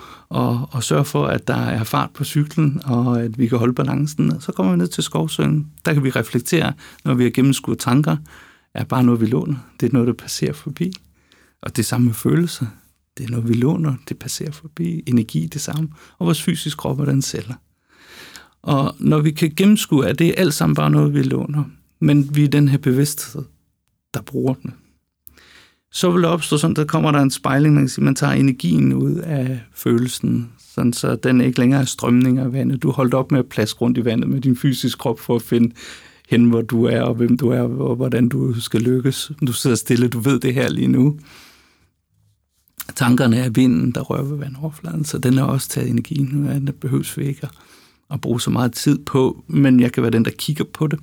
at, at sørge for, at der er fart på cyklen, og at vi kan holde balancen. Så kommer vi ned til Skovsøen. Der kan vi reflektere, når vi har gennemskuet tanker. Er bare noget, vi låner. Det er noget, der passerer forbi. Og det samme med følelser. Det er noget, vi låner. Det passerer forbi. Energi det samme. Og vores fysiske krop og den celler. Og når vi kan gennemskue, at det er alt sammen bare noget, vi låner, men vi er den her bevidsthed, der bruger den, så vil der opstå sådan, der kommer der en spejling, man kan sige, man tager energien ud af følelsen, sådan så den ikke længere er strømning af vandet. Du holdt op med at plaske rundt i vandet med din fysiske krop for at finde hen, hvor du er, og hvem du er, og hvordan du skal lykkes. Du sidder stille, du ved det her lige nu. Tankerne er vinden, der rører ved vandoverfladen, så den er også taget energien. Nu er det behøves vi ikke at bruge så meget tid på, men jeg kan være den, der kigger på det.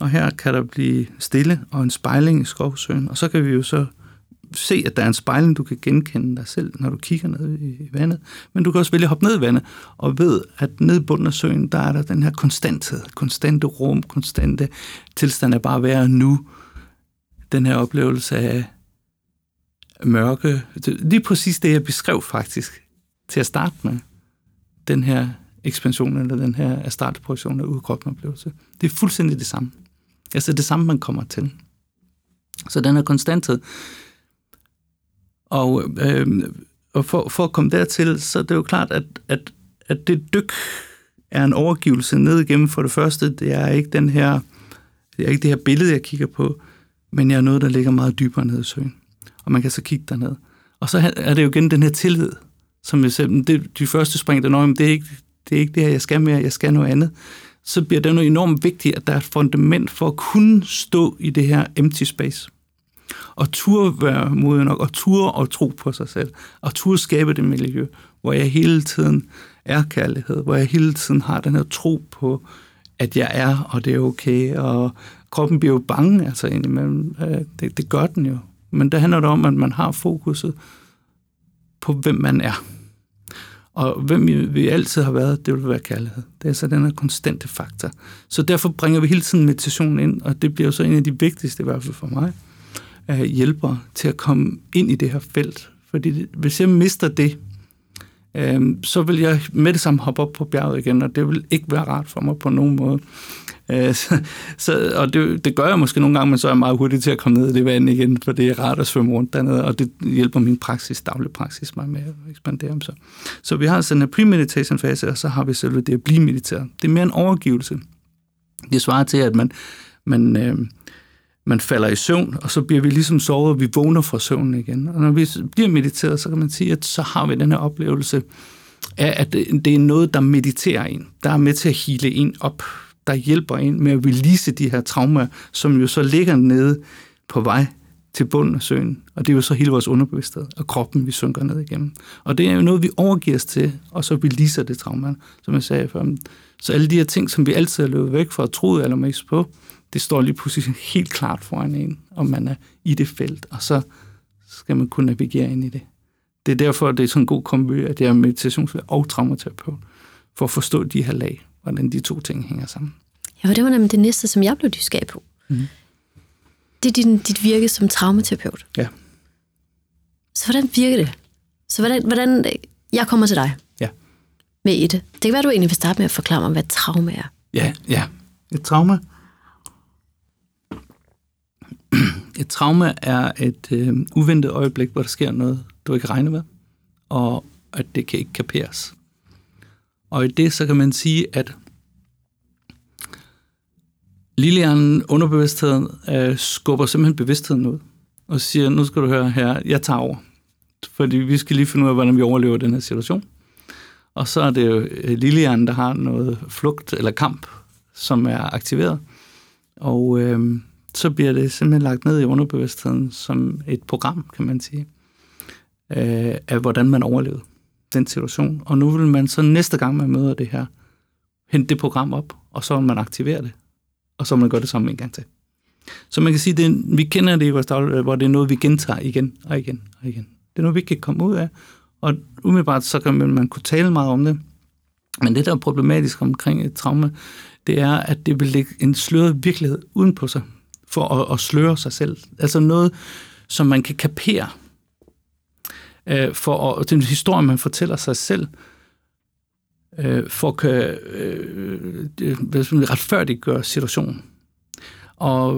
Og her kan der blive stille og en spejling i skovsøen, og så kan vi jo så se, at der er en spejling, du kan genkende dig selv, når du kigger ned i vandet. Men du kan også vælge at hoppe ned i vandet, og ved, at ned i bunden af søen, der er der den her konstanthed, konstante rum, konstante tilstand af bare at være nu. Den her oplevelse af mørke. Lige præcis det, jeg beskrev faktisk til at starte med. Den her ekspansion, eller den her startprojektion af udkropsoplevelse. Det er fuldstændig det samme. Altså det samme, man kommer til. Så den er konstanthed. Og, øh, og for, for at komme dertil, så er det jo klart, at, at, at det dyk er en overgivelse ned igennem for det første. Det er ikke den her, det er ikke det her billede, jeg kigger på, men jeg er noget, der ligger meget dybere ned i søen. Og man kan så kigge derned. Og så er det jo igen den her tillid, som jeg selv, det, de første spring, der når, det er ikke det er ikke det her, jeg skal mere, jeg skal noget andet, så bliver det noget enormt vigtigt, at der er et fundament for at kunne stå i det her empty space. Og turde være modig nok, og turde og tro på sig selv, og turde skabe det miljø, hvor jeg hele tiden er kærlighed, hvor jeg hele tiden har den her tro på, at jeg er, og det er okay, og kroppen bliver jo bange, altså indimellem. Øh, det, det gør den jo. Men det handler det om, at man har fokuset på, hvem man er. Og hvem vi altid har været, det vil være kærlighed. Det er så den her konstante faktor. Så derfor bringer vi hele tiden meditationen ind, og det bliver så en af de vigtigste, i hvert fald for mig, hjælper til at komme ind i det her felt. Fordi hvis jeg mister det, øh, så vil jeg med det samme hoppe op på bjerget igen, og det vil ikke være rart for mig på nogen måde. Øh, så, så, og det, det gør jeg måske nogle gange, men så er jeg meget hurtig til at komme ned i det vand igen, for det er rart at svømme rundt dernede, og det hjælper min praksis, daglig praksis, mig med at ekspandere. Så, så vi har sådan en pre-meditation fase, og så har vi selve det at blive mediteret. Det er mere en overgivelse. Det svarer til, at man, man, øh, man falder i søvn, og så bliver vi ligesom sovet, og vi vågner fra søvnen igen. Og når vi bliver mediteret, så kan man sige, at så har vi den her oplevelse af, at det er noget, der mediterer en, der er med til at hele en op der hjælper en med at release de her traumer, som jo så ligger nede på vej til bunden af søen. Og det er jo så hele vores underbevidsthed og kroppen, vi synker ned igennem. Og det er jo noget, vi overgiver os til, og så releaser det trauma, som jeg sagde før. Så alle de her ting, som vi altid har løbet væk fra og troet allermest på, det står lige pludselig helt klart foran en, om man er i det felt, og så skal man kunne navigere ind i det. Det er derfor, det er sådan en god kombi, at jeg er meditationslærer og traumaterapeut, for at forstå de her lag hvordan de to ting hænger sammen. Ja, og det var nemlig det næste, som jeg blev nysgerrig på. Mm. Det er din, dit virke som traumaterapeut. Ja. Så hvordan virker det? Så hvordan, hvordan, jeg kommer til dig Ja. med et. Det kan være, du egentlig vil starte med at forklare mig, hvad traume er. Ja, ja. Et traume. Et traume er et øh, uventet øjeblik, hvor der sker noget, du ikke regner med, og at det kan ikke kaperes. Og i det, så kan man sige, at lillehjernen, underbevidstheden, øh, skubber simpelthen bevidstheden ud, og siger, nu skal du høre her, jeg tager over. Fordi vi skal lige finde ud af, hvordan vi overlever den her situation. Og så er det jo øh, lillehjernen, der har noget flugt eller kamp, som er aktiveret. Og øh, så bliver det simpelthen lagt ned i underbevidstheden som et program, kan man sige, øh, af hvordan man overlevede den situation. Og nu vil man så næste gang, man møder det her, hente det program op, og så vil man aktivere det, og så vil man gøre det samme en gang til. Så man kan sige, det vi kender det i vores dagligdag, hvor det er noget, vi gentager igen og igen og igen. Det er noget, vi ikke kan komme ud af, og umiddelbart så kan man, man kunne tale meget om det. Men det, der er problematisk omkring et traume, det er, at det vil lægge en sløret virkelighed uden på sig, for at, at sløre sig selv. Altså noget, som man kan kapere, øh, for at, den historie, man fortæller sig selv, øh, for at kan øh, øh retfærdiggøre situationen. Og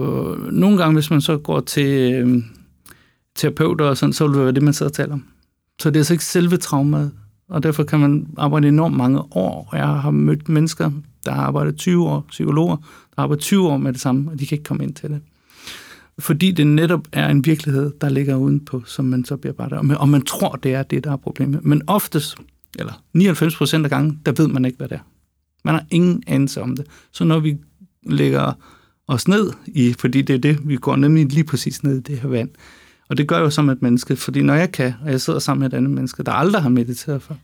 nogle gange, hvis man så går til øh, terapeuter og sådan, så vil det være det, man sidder og taler om. Så det er altså ikke selve traumet, og derfor kan man arbejde enormt mange år. Jeg har mødt mennesker, der har arbejdet 20 år, psykologer, der har arbejdet 20 år med det samme, og de kan ikke komme ind til det. Fordi det netop er en virkelighed, der ligger udenpå, som man så bearbejder. Og man, og man tror, det er det, der er problemet. Men oftest, eller 99 procent af gangen, der ved man ikke, hvad det er. Man har ingen anelse om det. Så når vi lægger os ned i, fordi det er det, vi går nemlig lige præcis ned i det her vand, og det gør jeg jo som et menneske, fordi når jeg kan, og jeg sidder sammen med et andet menneske, der aldrig har mediteret før,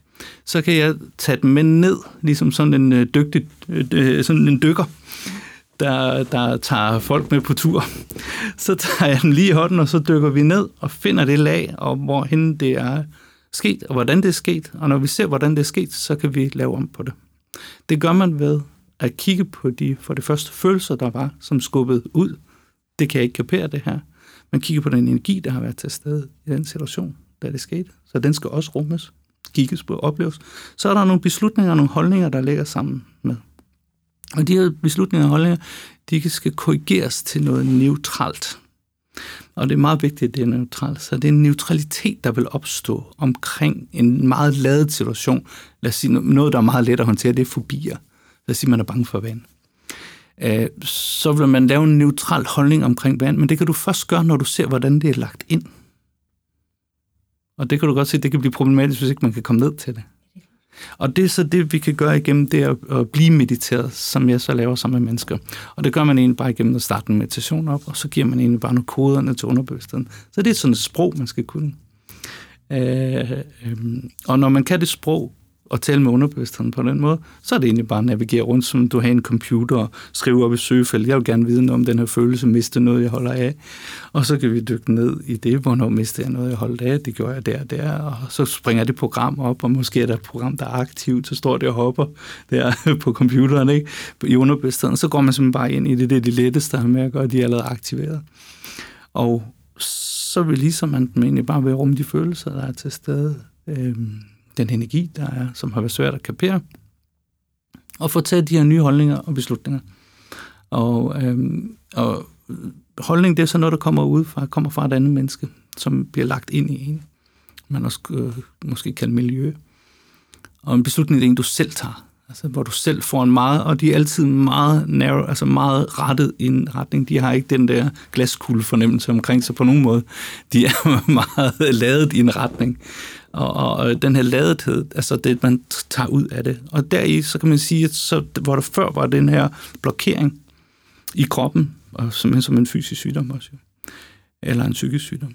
så kan jeg tage dem med ned, ligesom sådan en øh, dygtig, øh, øh, sådan en dykker, der, der tager folk med på tur. Så tager jeg dem lige i hånden, og så dykker vi ned og finder det lag, og hvorhen det er sket, og hvordan det er sket. Og når vi ser, hvordan det er sket, så kan vi lave om på det. Det gør man ved at kigge på de for det første følelser, der var, som skubbede ud. Det kan jeg ikke kapere det her. Man kigger på den energi, der har været til stede i den situation, da det skete. Så den skal også rummes, kigges på, opleves. Så er der nogle beslutninger og nogle holdninger, der ligger sammen med. Og de her beslutninger og holdninger, de skal korrigeres til noget neutralt. Og det er meget vigtigt, at det er neutralt. Så det er en neutralitet, der vil opstå omkring en meget ladet situation. Lad os sige noget, der er meget let at håndtere, det er fobier. Lad os sige, man er bange for vand. Øh, så vil man lave en neutral holdning omkring vand, men det kan du først gøre, når du ser, hvordan det er lagt ind. Og det kan du godt se, det kan blive problematisk, hvis ikke man kan komme ned til det. Og det er så det, vi kan gøre igennem det at, at blive mediteret, som jeg så laver sammen med mennesker. Og det gør man egentlig bare igennem at starte en meditation op, og så giver man egentlig bare nogle koderne til underbevidstheden. Så det er sådan et sprog, man skal kunne. Øh, øh, og når man kan det sprog, og tale med underbevidstheden på den måde, så er det egentlig bare at navigere rundt, som du har en computer og skrive op i søgefeltet. Jeg vil gerne vide noget om den her følelse, miste noget, jeg holder af. Og så kan vi dykke ned i det, hvornår mister jeg noget, jeg holder af. Det gjorde jeg der og der, og så springer det program op, og måske er der et program, der er aktivt, så står det og hopper der på computeren, ikke? i underbevidstheden. Så går man simpelthen bare ind i det, det er det letteste med at gøre, de er allerede aktiveret. Og så vil ligesom man egentlig bare være rum de følelser, der er til stede. Øhm, den energi, der er, som har været svært at kapere, og få taget de her nye holdninger og beslutninger. Og, øhm, og holdning, det er så noget, der kommer ud fra, kommer fra et andet menneske, som bliver lagt ind i en. Man også øh, måske kalde miljø. Og en beslutning, det er en, du selv tager. Altså, hvor du selv får en meget, og de er altid meget narrow, altså meget rettet i en retning. De har ikke den der glaskugle fornemmelse omkring sig på nogen måde. De er meget lavet i en retning og, og den her ladethed, altså det, man tager ud af det. Og deri, så kan man sige, at så, hvor der før var den her blokering i kroppen, og som, som en fysisk sygdom også, eller en psykisk sygdom,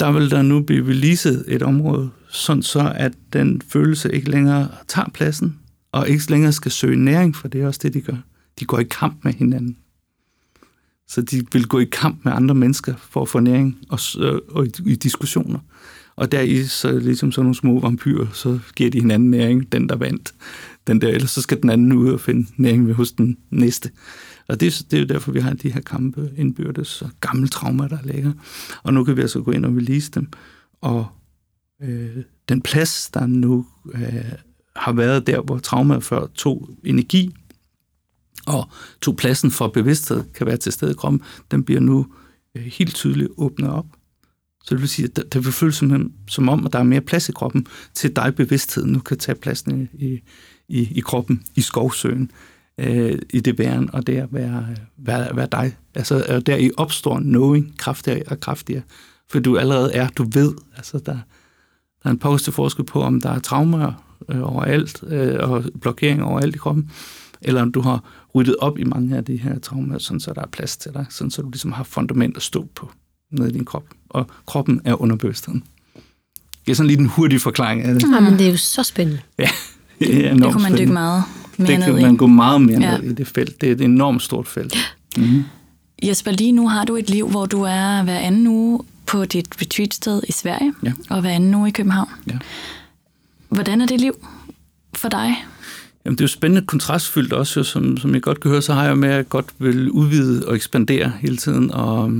der vil der nu blive releaset et område, sådan så at den følelse ikke længere tager pladsen, og ikke længere skal søge næring, for det er også det, de gør. De går i kamp med hinanden. Så de vil gå i kamp med andre mennesker for at få næring og, øh, og i, i diskussioner. Og der i så ligesom sådan nogle små vampyrer, så giver de hinanden næring, den der vandt. Den der, ellers så skal den anden ud og finde næring hos den næste. Og det, det er jo derfor, vi har de her kampe indbyrdes og gamle traumer, der ligger. Og nu kan vi altså gå ind og release dem. Og øh, den plads, der nu øh, har været der, hvor traumer før tog energi, og tog pladsen for bevidsthed, kan være til stede i kroppen, den bliver nu øh, helt tydeligt åbnet op. Så det vil sige, at det vil føles som, som om, at der er mere plads i kroppen til dig bevidstheden nu kan tage pladsen i, i, i kroppen, i skovsøen, øh, i det væren, og det at være, være, være dig. Altså, der i opstår knowing, kraftigere og kraftigere, for du allerede er, du ved, altså der, der er en positiv forskel på, om der er traumer øh, overalt, øh, og blokering overalt i kroppen, eller om du har ryddet op i mange af de her traumer, sådan så der er plads til dig, sådan så du ligesom har fundament at stå på nede i din krop. Og kroppen er underbevidstheden. Det er sådan lige en hurtig forklaring af det. Ja, men det er jo så spændende. Ja, det, er det kunne man dykke meget mere det ned kan man gå meget mere ja. ned i det felt. Det er et enormt stort felt. Mm-hmm. Jesper, lige nu har du et liv, hvor du er hver anden uge på dit retreatsted i Sverige, ja. og hver anden uge i København. Ja. Hvordan er det liv for dig? Jamen, det er jo spændende kontrastfyldt også, jo, som, som jeg godt kan høre, så har jeg med, at godt vil udvide og ekspandere hele tiden. Og,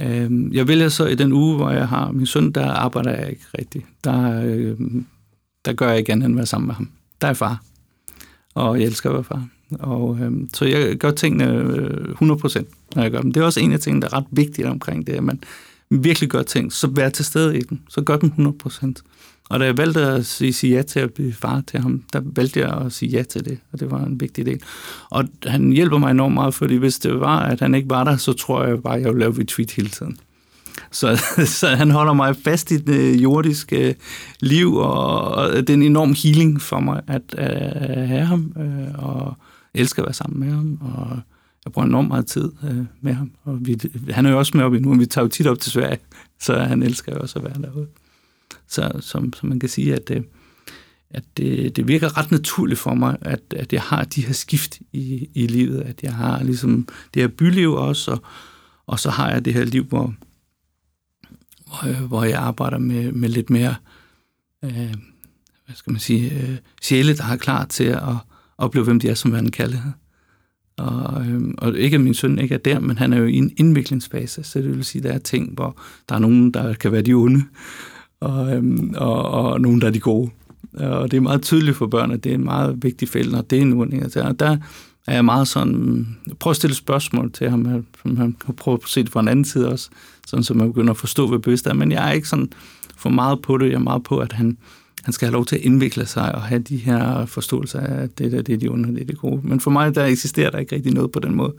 øh, jeg vælger så i den uge, hvor jeg har min søn, der arbejder jeg ikke rigtigt. Der, øh, der gør jeg ikke andet end at være sammen med ham. Der er far, og jeg elsker at være far. Og, øh, så jeg gør tingene øh, 100%, når jeg gør dem. Det er også en af tingene, der er ret vigtigt omkring det, at man virkelig gør ting, så vær til stede i den. Så gør dem 100%. Og da jeg valgte at sige, sige ja til at blive far til ham, der valgte jeg at sige ja til det, og det var en vigtig del. Og han hjælper mig enormt meget, fordi hvis det var, at han ikke var der, så tror jeg bare, at jeg ville lave retweet hele tiden. Så, så han holder mig fast i det øh, jordiske øh, liv, og, og det er en enorm healing for mig at, at have ham, og elsker at være sammen med ham, og jeg bruger enormt meget tid øh, med ham. Og vi, han er jo også med op i nu, og vi tager jo tit op til Sverige, så han elsker jo også at være derude. Så som, som man kan sige, at, øh, at det, det virker ret naturligt for mig, at, at jeg har de her skift i, i livet, at jeg har ligesom det her byliv også, og, og så har jeg det her liv, hvor, hvor, øh, hvor jeg arbejder med, med lidt mere, øh, hvad skal man sige, øh, sjæle, der har klar til at opleve, hvem de er, som man kalder det. Og, øh, og ikke at min søn ikke er der, men han er jo i en indviklingsfase, så det vil sige, at der er ting, hvor der er nogen, der kan være de onde, og, øhm, og, og nogen, der er de gode. Og det er meget tydeligt for børn, at det er en meget vigtig fælde, og det er en udvikling. Altså, der er jeg meget sådan, prøv at stille spørgsmål til ham, øh, som han kan prøve at se det fra en anden side også, sådan så man begynder at forstå, hvad bevidst er. Men jeg er ikke sådan for meget på det, jeg er meget på, at han, han skal have lov til at indvikle sig og have de her forståelser af, at det der, det er de onde, det er det gode. Men for mig, der eksisterer der ikke rigtig noget på den måde.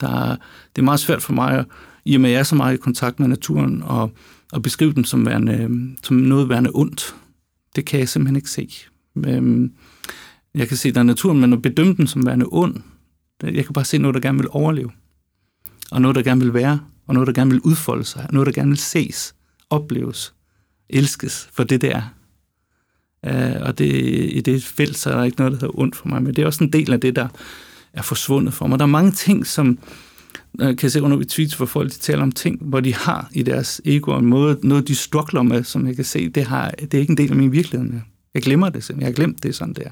Der, det er meget svært for mig, i og med at jeg er så meget i kontakt med naturen, og at beskrive dem som, værende, som noget værende ondt. Det kan jeg simpelthen ikke se. Øhm, jeg kan se, der er naturen, men at bedømme den som værende ond, jeg kan bare se noget, der gerne vil overleve. Og noget, der gerne vil være, og noget, der gerne vil udfolde sig, noget, der gerne vil ses, opleves, elskes for det, der. Uh, øh, og det, i det felt, så er der ikke noget, der hedder ondt for mig, men det er også en del af det, der er forsvundet for mig. Der er mange ting, som, Øh, jeg kan se under i tweets, hvor folk de taler om ting, hvor de har i deres ego en måde, noget de struggler med, som jeg kan se, det, har, det er ikke en del af min virkelighed mere. Jeg glemmer det simpelthen. Jeg har glemt det sådan der.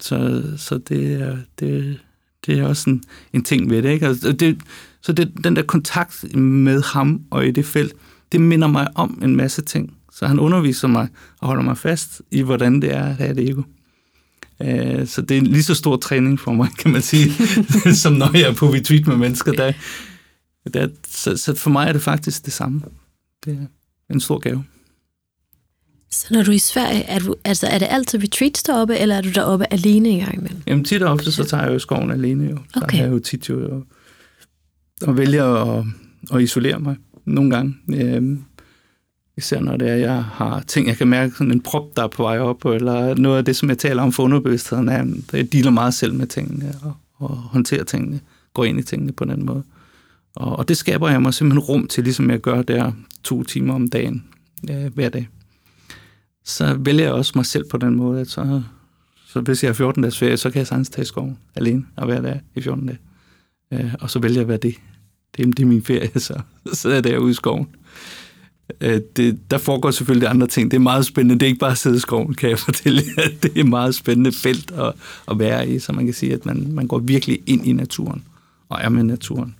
Så, så det, er, det, det er også en, en ting ved det. Ikke? Altså, det så det, den der kontakt med ham og i det felt, det minder mig om en masse ting. Så han underviser mig og holder mig fast i, hvordan det er at have et ego. Øh, så det er en lige så stor træning for mig, kan man sige, som når jeg er på retreat med mennesker. Der, der, så, så for mig er det faktisk det samme. Det er en stor gave. Så når du er i Sverige, er, du, altså, er det altid retreats deroppe, eller er du deroppe alene i gang imellem? Jamen tit og ofte, så tager jeg jo skoven alene. Jo. Så okay. jeg jo tit jo, og, og vælger at, at isolere mig nogle gange. Øhm, Især når det er, jeg har ting, jeg kan mærke sådan en prop, der er på vej op, eller noget af det, som jeg taler om for underbevidstheden, er, at jeg dealer meget selv med tingene, og, og håndterer tingene, går ind i tingene på den måde. Og, og det skaber jeg mig simpelthen rum til, ligesom jeg gør der to timer om dagen, øh, hver dag. Så vælger jeg også mig selv på den måde, at så, så hvis jeg har 14 dages ferie, så kan jeg sagtens tage i skoven alene og være der i 14 dage. Øh, og så vælger jeg at være det. Det er, det er min ferie, så, så er det derude i skoven. Øh, det, der foregår selvfølgelig andre ting. Det er meget spændende. Det er ikke bare at sidde i skoven, kan jeg fortælle jer. Det er et meget spændende felt at, at være i, så man kan sige, at man, man går virkelig ind i naturen og er med naturen.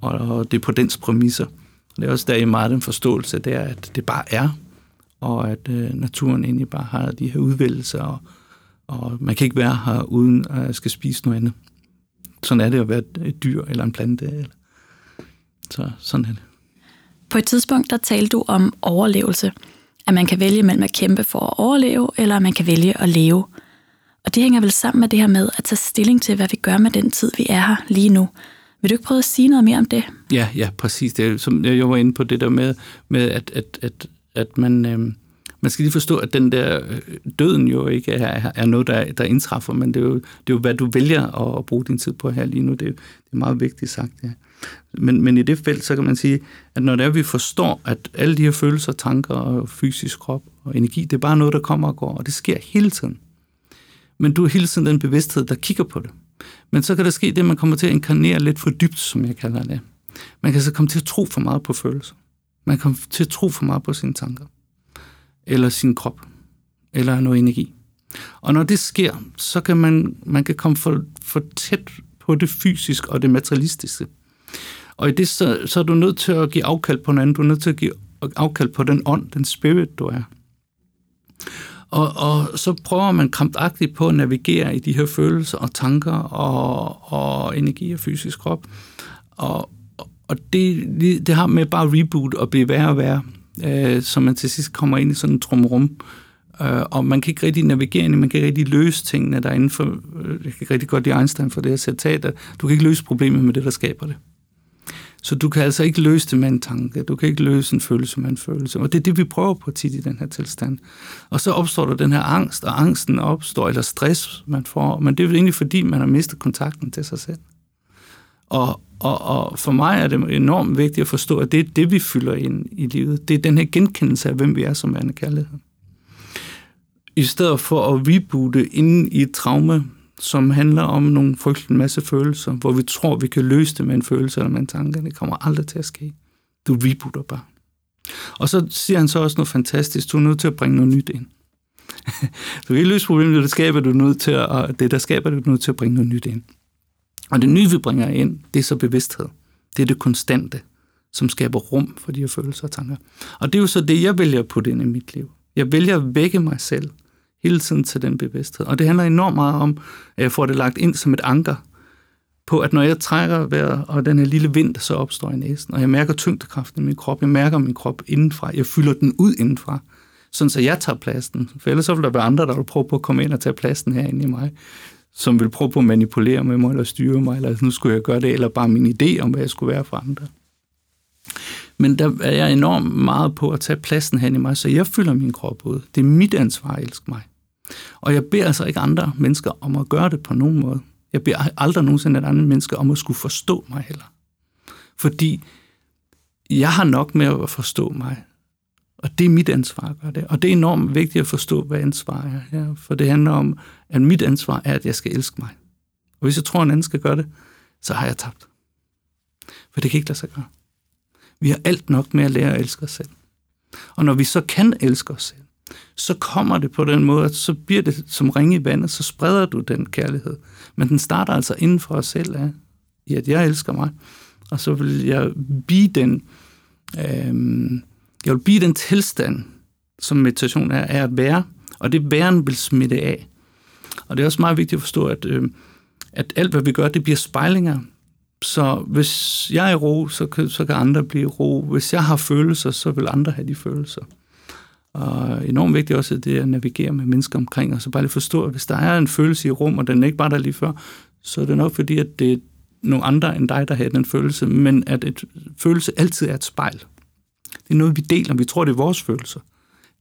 Og, og det er på dens præmisser. Og det er også der i meget den forståelse, det er, at det bare er, og at øh, naturen egentlig bare har de her udvælgelser, og, og man kan ikke være her uden at skal spise noget andet. Sådan er det at være et, et dyr eller en plante. Eller. Så sådan er det. På et tidspunkt, der talte du om overlevelse. At man kan vælge mellem at kæmpe for at overleve, eller at man kan vælge at leve. Og det hænger vel sammen med det her med at tage stilling til, hvad vi gør med den tid, vi er her lige nu. Vil du ikke prøve at sige noget mere om det? Ja, ja, præcis. Det er, som jeg var inde på det der med, med at, at, at, at man, øh, man skal lige forstå, at den der øh, døden jo ikke er, er noget, der, der indtræffer, men det er, jo, det er jo, hvad du vælger at bruge din tid på her lige nu. Det, det er meget vigtigt sagt, ja. Men, men i det felt, så kan man sige, at når det er, vi forstår, at alle de her følelser, tanker og fysisk krop og energi, det er bare noget, der kommer og går, og det sker hele tiden. Men du er hele tiden den bevidsthed, der kigger på det. Men så kan der ske det, at man kommer til at inkarnere lidt for dybt, som jeg kalder det. Man kan så komme til at tro for meget på følelser. Man kan komme til at tro for meget på sine tanker. Eller sin krop. Eller noget energi. Og når det sker, så kan man, man kan komme for, for tæt på det fysiske og det materialistiske. Og i det, så, så er du nødt til at give afkald på noget. Du er nødt til at give afkald på den ånd, den spirit, du er. Og, og så prøver man krampagtigt på at navigere i de her følelser og tanker og, og energi og fysisk krop. Og, og det, det har med bare reboot og blive værre og værre, øh, så man til sidst kommer ind i sådan en trumrum. Øh, og man kan ikke rigtig navigere ind, man kan ikke rigtig løse tingene derinde. for, øh, jeg kan rigtig godt lide Einstein for det her citat, at du kan ikke løse problemet med det, der skaber det. Så du kan altså ikke løse det med en tanke, du kan ikke løse en følelse med en følelse. Og det er det, vi prøver på tit i den her tilstand. Og så opstår der den her angst, og angsten opstår, eller stress, man får, men det er jo egentlig fordi, man har mistet kontakten til sig selv. Og, og, og for mig er det enormt vigtigt at forstå, at det er det, vi fylder ind i livet. Det er den her genkendelse af, hvem vi er som værende kærlighed. I stedet for at reboote inden i et traume, som handler om nogle frygtelige masse følelser, hvor vi tror, vi kan løse det med en følelse eller med en tanke. Det kommer aldrig til at ske. Du rebooter bare. Og så siger han så også noget fantastisk. Du er nødt til at bringe noget nyt ind. du kan ikke løse problemet, det skaber du nødt til at, og det der skaber du nødt til at bringe noget nyt ind. Og det nye, vi bringer ind, det er så bevidsthed. Det er det konstante, som skaber rum for de her følelser og tanker. Og det er jo så det, jeg vælger at putte ind i mit liv. Jeg vælger at vække mig selv hele tiden til den bevidsthed. Og det handler enormt meget om, at jeg får det lagt ind som et anker på, at når jeg trækker vejret, og den her lille vind, der så opstår i næsen, og jeg mærker tyngdekraften i min krop, jeg mærker min krop indenfra, jeg fylder den ud indenfra, sådan så jeg tager pladsen. For ellers så vil der være andre, der vil prøve på at komme ind og tage pladsen herinde i mig, som vil prøve på at manipulere med mig, eller styre mig, eller nu skulle jeg gøre det, eller bare min idé om, hvad jeg skulle være for andre. Men der er jeg enormt meget på at tage pladsen hen i mig, så jeg fylder min krop ud. Det er mit ansvar at elske mig. Og jeg beder altså ikke andre mennesker om at gøre det på nogen måde. Jeg beder aldrig nogensinde et andet mennesker om at skulle forstå mig heller. Fordi jeg har nok med at forstå mig. Og det er mit ansvar at gøre det. Og det er enormt vigtigt at forstå, hvad ansvar er. Ja, for det handler om, at mit ansvar er, at jeg skal elske mig. Og hvis jeg tror, at en anden skal gøre det, så har jeg tabt. For det kan ikke lade sig gøre. Vi har alt nok med at lære at elske os selv. Og når vi så kan elske os selv, så kommer det på den måde, at så bliver det som ringe i vandet, så spreder du den kærlighed. Men den starter altså inden for os selv af, i at jeg elsker mig, og så vil jeg blive den, øh, jeg vil blive den tilstand, som meditation er, er at være, og det væren vil smitte af. Og det er også meget vigtigt at forstå, at, øh, at alt, hvad vi gør, det bliver spejlinger. Så hvis jeg er i ro, så kan, så kan andre blive i ro. Hvis jeg har følelser, så vil andre have de følelser. Og enormt vigtigt også, at det er at navigere med mennesker omkring, og så bare lige forstå, at hvis der er en følelse i rum, og den er ikke bare der lige før, så er det nok fordi, at det er nogle andre end dig, der har den følelse, men at et følelse altid er et spejl. Det er noget, vi deler. Vi tror, det er vores følelser.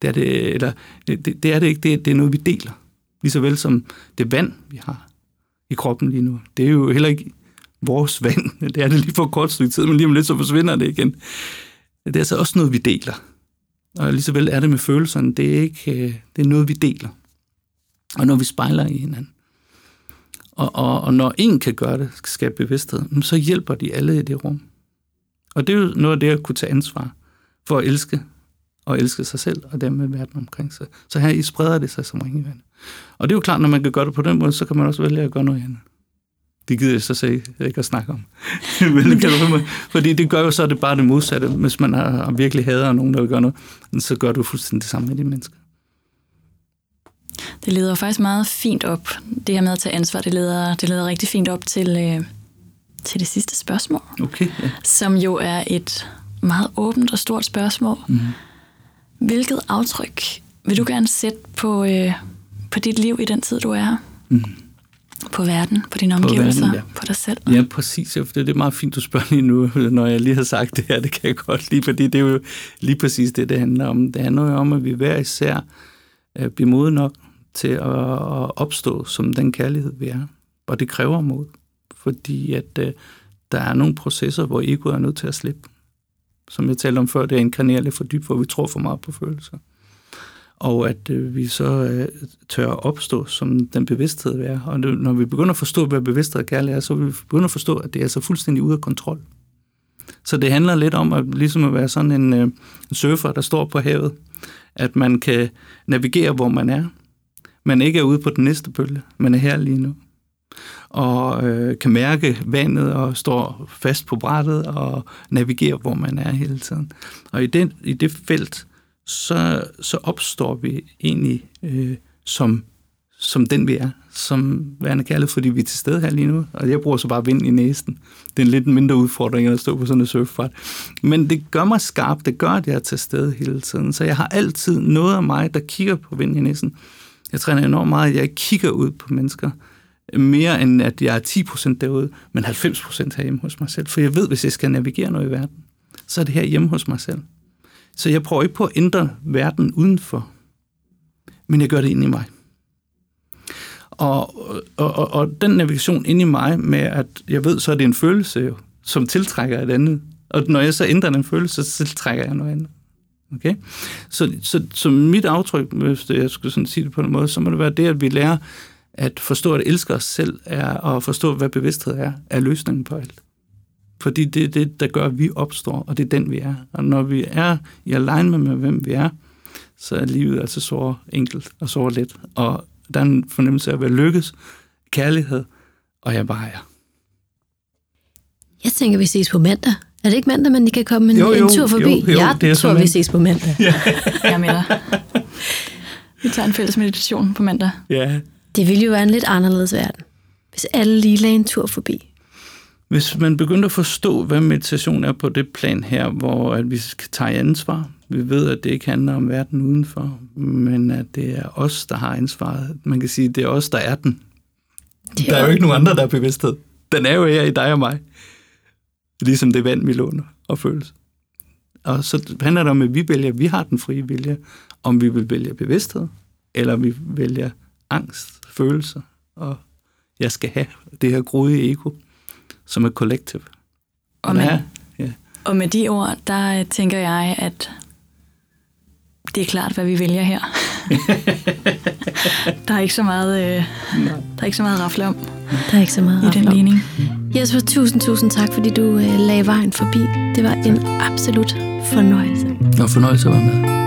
Det er det, eller, det, det er det ikke. Det, det er noget, vi deler. Lige så vel som det vand, vi har i kroppen lige nu. Det er jo heller ikke vores vand. Det er det lige for kort stykke tid, men lige om lidt, så forsvinder det igen. Det er altså også noget, vi deler. Og lige så vel er det med følelserne, det er, ikke, øh, det er noget, vi deler. Og når vi spejler i hinanden. Og, og, og når en kan gøre det, skabe bevidsthed, så hjælper de alle i det rum. Og det er jo noget af det at kunne tage ansvar for at elske og elske sig selv og dermed verden omkring sig. Så her i spreder det sig som ringevand. Og det er jo klart, når man kan gøre det på den måde, så kan man også vælge at gøre noget andet. Det gider jeg så se, ikke at snakke om. Men, kan du, fordi det gør jo så det bare det modsatte. Hvis man har, virkelig hader nogen, der vil gøre noget, så gør du fuldstændig det samme med de mennesker. Det leder faktisk meget fint op. Det her med at tage ansvar, det leder, det leder rigtig fint op til, øh, til det sidste spørgsmål. Okay, ja. Som jo er et meget åbent og stort spørgsmål. Mm. Hvilket aftryk vil du gerne sætte på, øh, på dit liv i den tid, du er her? Mm. På verden, på dine omgivelser, på, verden, ja. på dig selv? Ja, præcis. Ja, det er meget fint, du spørger lige nu, når jeg lige har sagt det her. Det kan jeg godt lide, fordi det er jo lige præcis det, det handler om. Det handler jo om, at vi hver især øh, bliver modige nok til at opstå som den kærlighed, vi er. Og det kræver mod, fordi at øh, der er nogle processer, hvor egoet er nødt til at slippe. Som jeg talte om før, det er inkarnerer lidt for dybt, hvor vi tror for meget på følelser. Og at øh, vi så øh, tør opstå som den bevidsthed, vi er. Og det, når vi begynder at forstå, hvad bevidsthed og kærlighed er, så vil vi begynde at forstå, at det er så fuldstændig ude af kontrol. Så det handler lidt om at, ligesom at være sådan en, øh, en surfer, der står på havet. At man kan navigere, hvor man er, man ikke er ude på den næste bølge, man er her lige nu. Og øh, kan mærke vandet og står fast på brættet og navigere, hvor man er hele tiden. Og i, den, i det felt, så, så opstår vi egentlig øh, som, som den vi er, som værende kærlighed, fordi vi er til stede her lige nu. Og jeg bruger så bare vind i næsen. Det er en lidt mindre udfordring at stå på sådan en surfbræt. Men det gør mig skarp, det gør, at jeg er til stede hele tiden. Så jeg har altid noget af mig, der kigger på vind i næsen. Jeg træner enormt meget, at jeg kigger ud på mennesker. Mere end at jeg er 10% derude, men 90% herhjemme hos mig selv. For jeg ved, hvis jeg skal navigere noget i verden, så er det her hjemme hos mig selv. Så jeg prøver ikke på at ændre verden udenfor, men jeg gør det ind i mig. Og, og, og, og den navigation ind i mig med, at jeg ved, så er det en følelse, som tiltrækker et andet. Og når jeg så ændrer den følelse, så tiltrækker jeg noget andet. Okay? Så, så, så mit aftryk, hvis jeg skulle sådan sige det på en måde, så må det være det, at vi lærer at forstå, at elske os selv er, og forstå, hvad bevidsthed er, er løsningen på alt. Fordi det er det, der gør, at vi opstår, og det er den, vi er. Og når vi er i alignment med, hvem vi er, så er livet altså så enkelt og så let. Og der er en fornemmelse af at være lykkes, kærlighed, og jeg bare er. Jeg tænker, vi ses på mandag. Er det ikke mandag, man kan komme en, jo, jo, en tur forbi? Jo, jo, jeg det er tror, vi ses på mandag. Ja. jeg mener. Vi tager en fælles meditation på mandag. Ja. Det ville jo være en lidt anderledes verden, hvis alle lige lagde en tur forbi. Hvis man begynder at forstå, hvad meditation er på det plan her, hvor at vi skal tage ansvar, vi ved, at det ikke handler om verden udenfor, men at det er os, der har ansvaret. Man kan sige, at det er os, der er den. Det er der er jo ikke nogen andre, der er bevidsthed. Den er jo her i dig og mig. Ligesom det vand, vi låner og føles. Og så handler det om, at vi vælger, vi har den frie vilje, om vi vil vælge bevidsthed, eller vi vælger angst, følelser, og jeg skal have det her groede ego, som er kollektiv. Og, med, ja. og med de ord, der tænker jeg, at det er klart, hvad vi vælger her. der er ikke så meget, øh, der er ikke så meget rafle om. Der er ikke så meget i den ligning. Jesper, tusind, tusind tak, fordi du øh, lagde vejen forbi. Det var en absolut fornøjelse. Og fornøjelse at være med.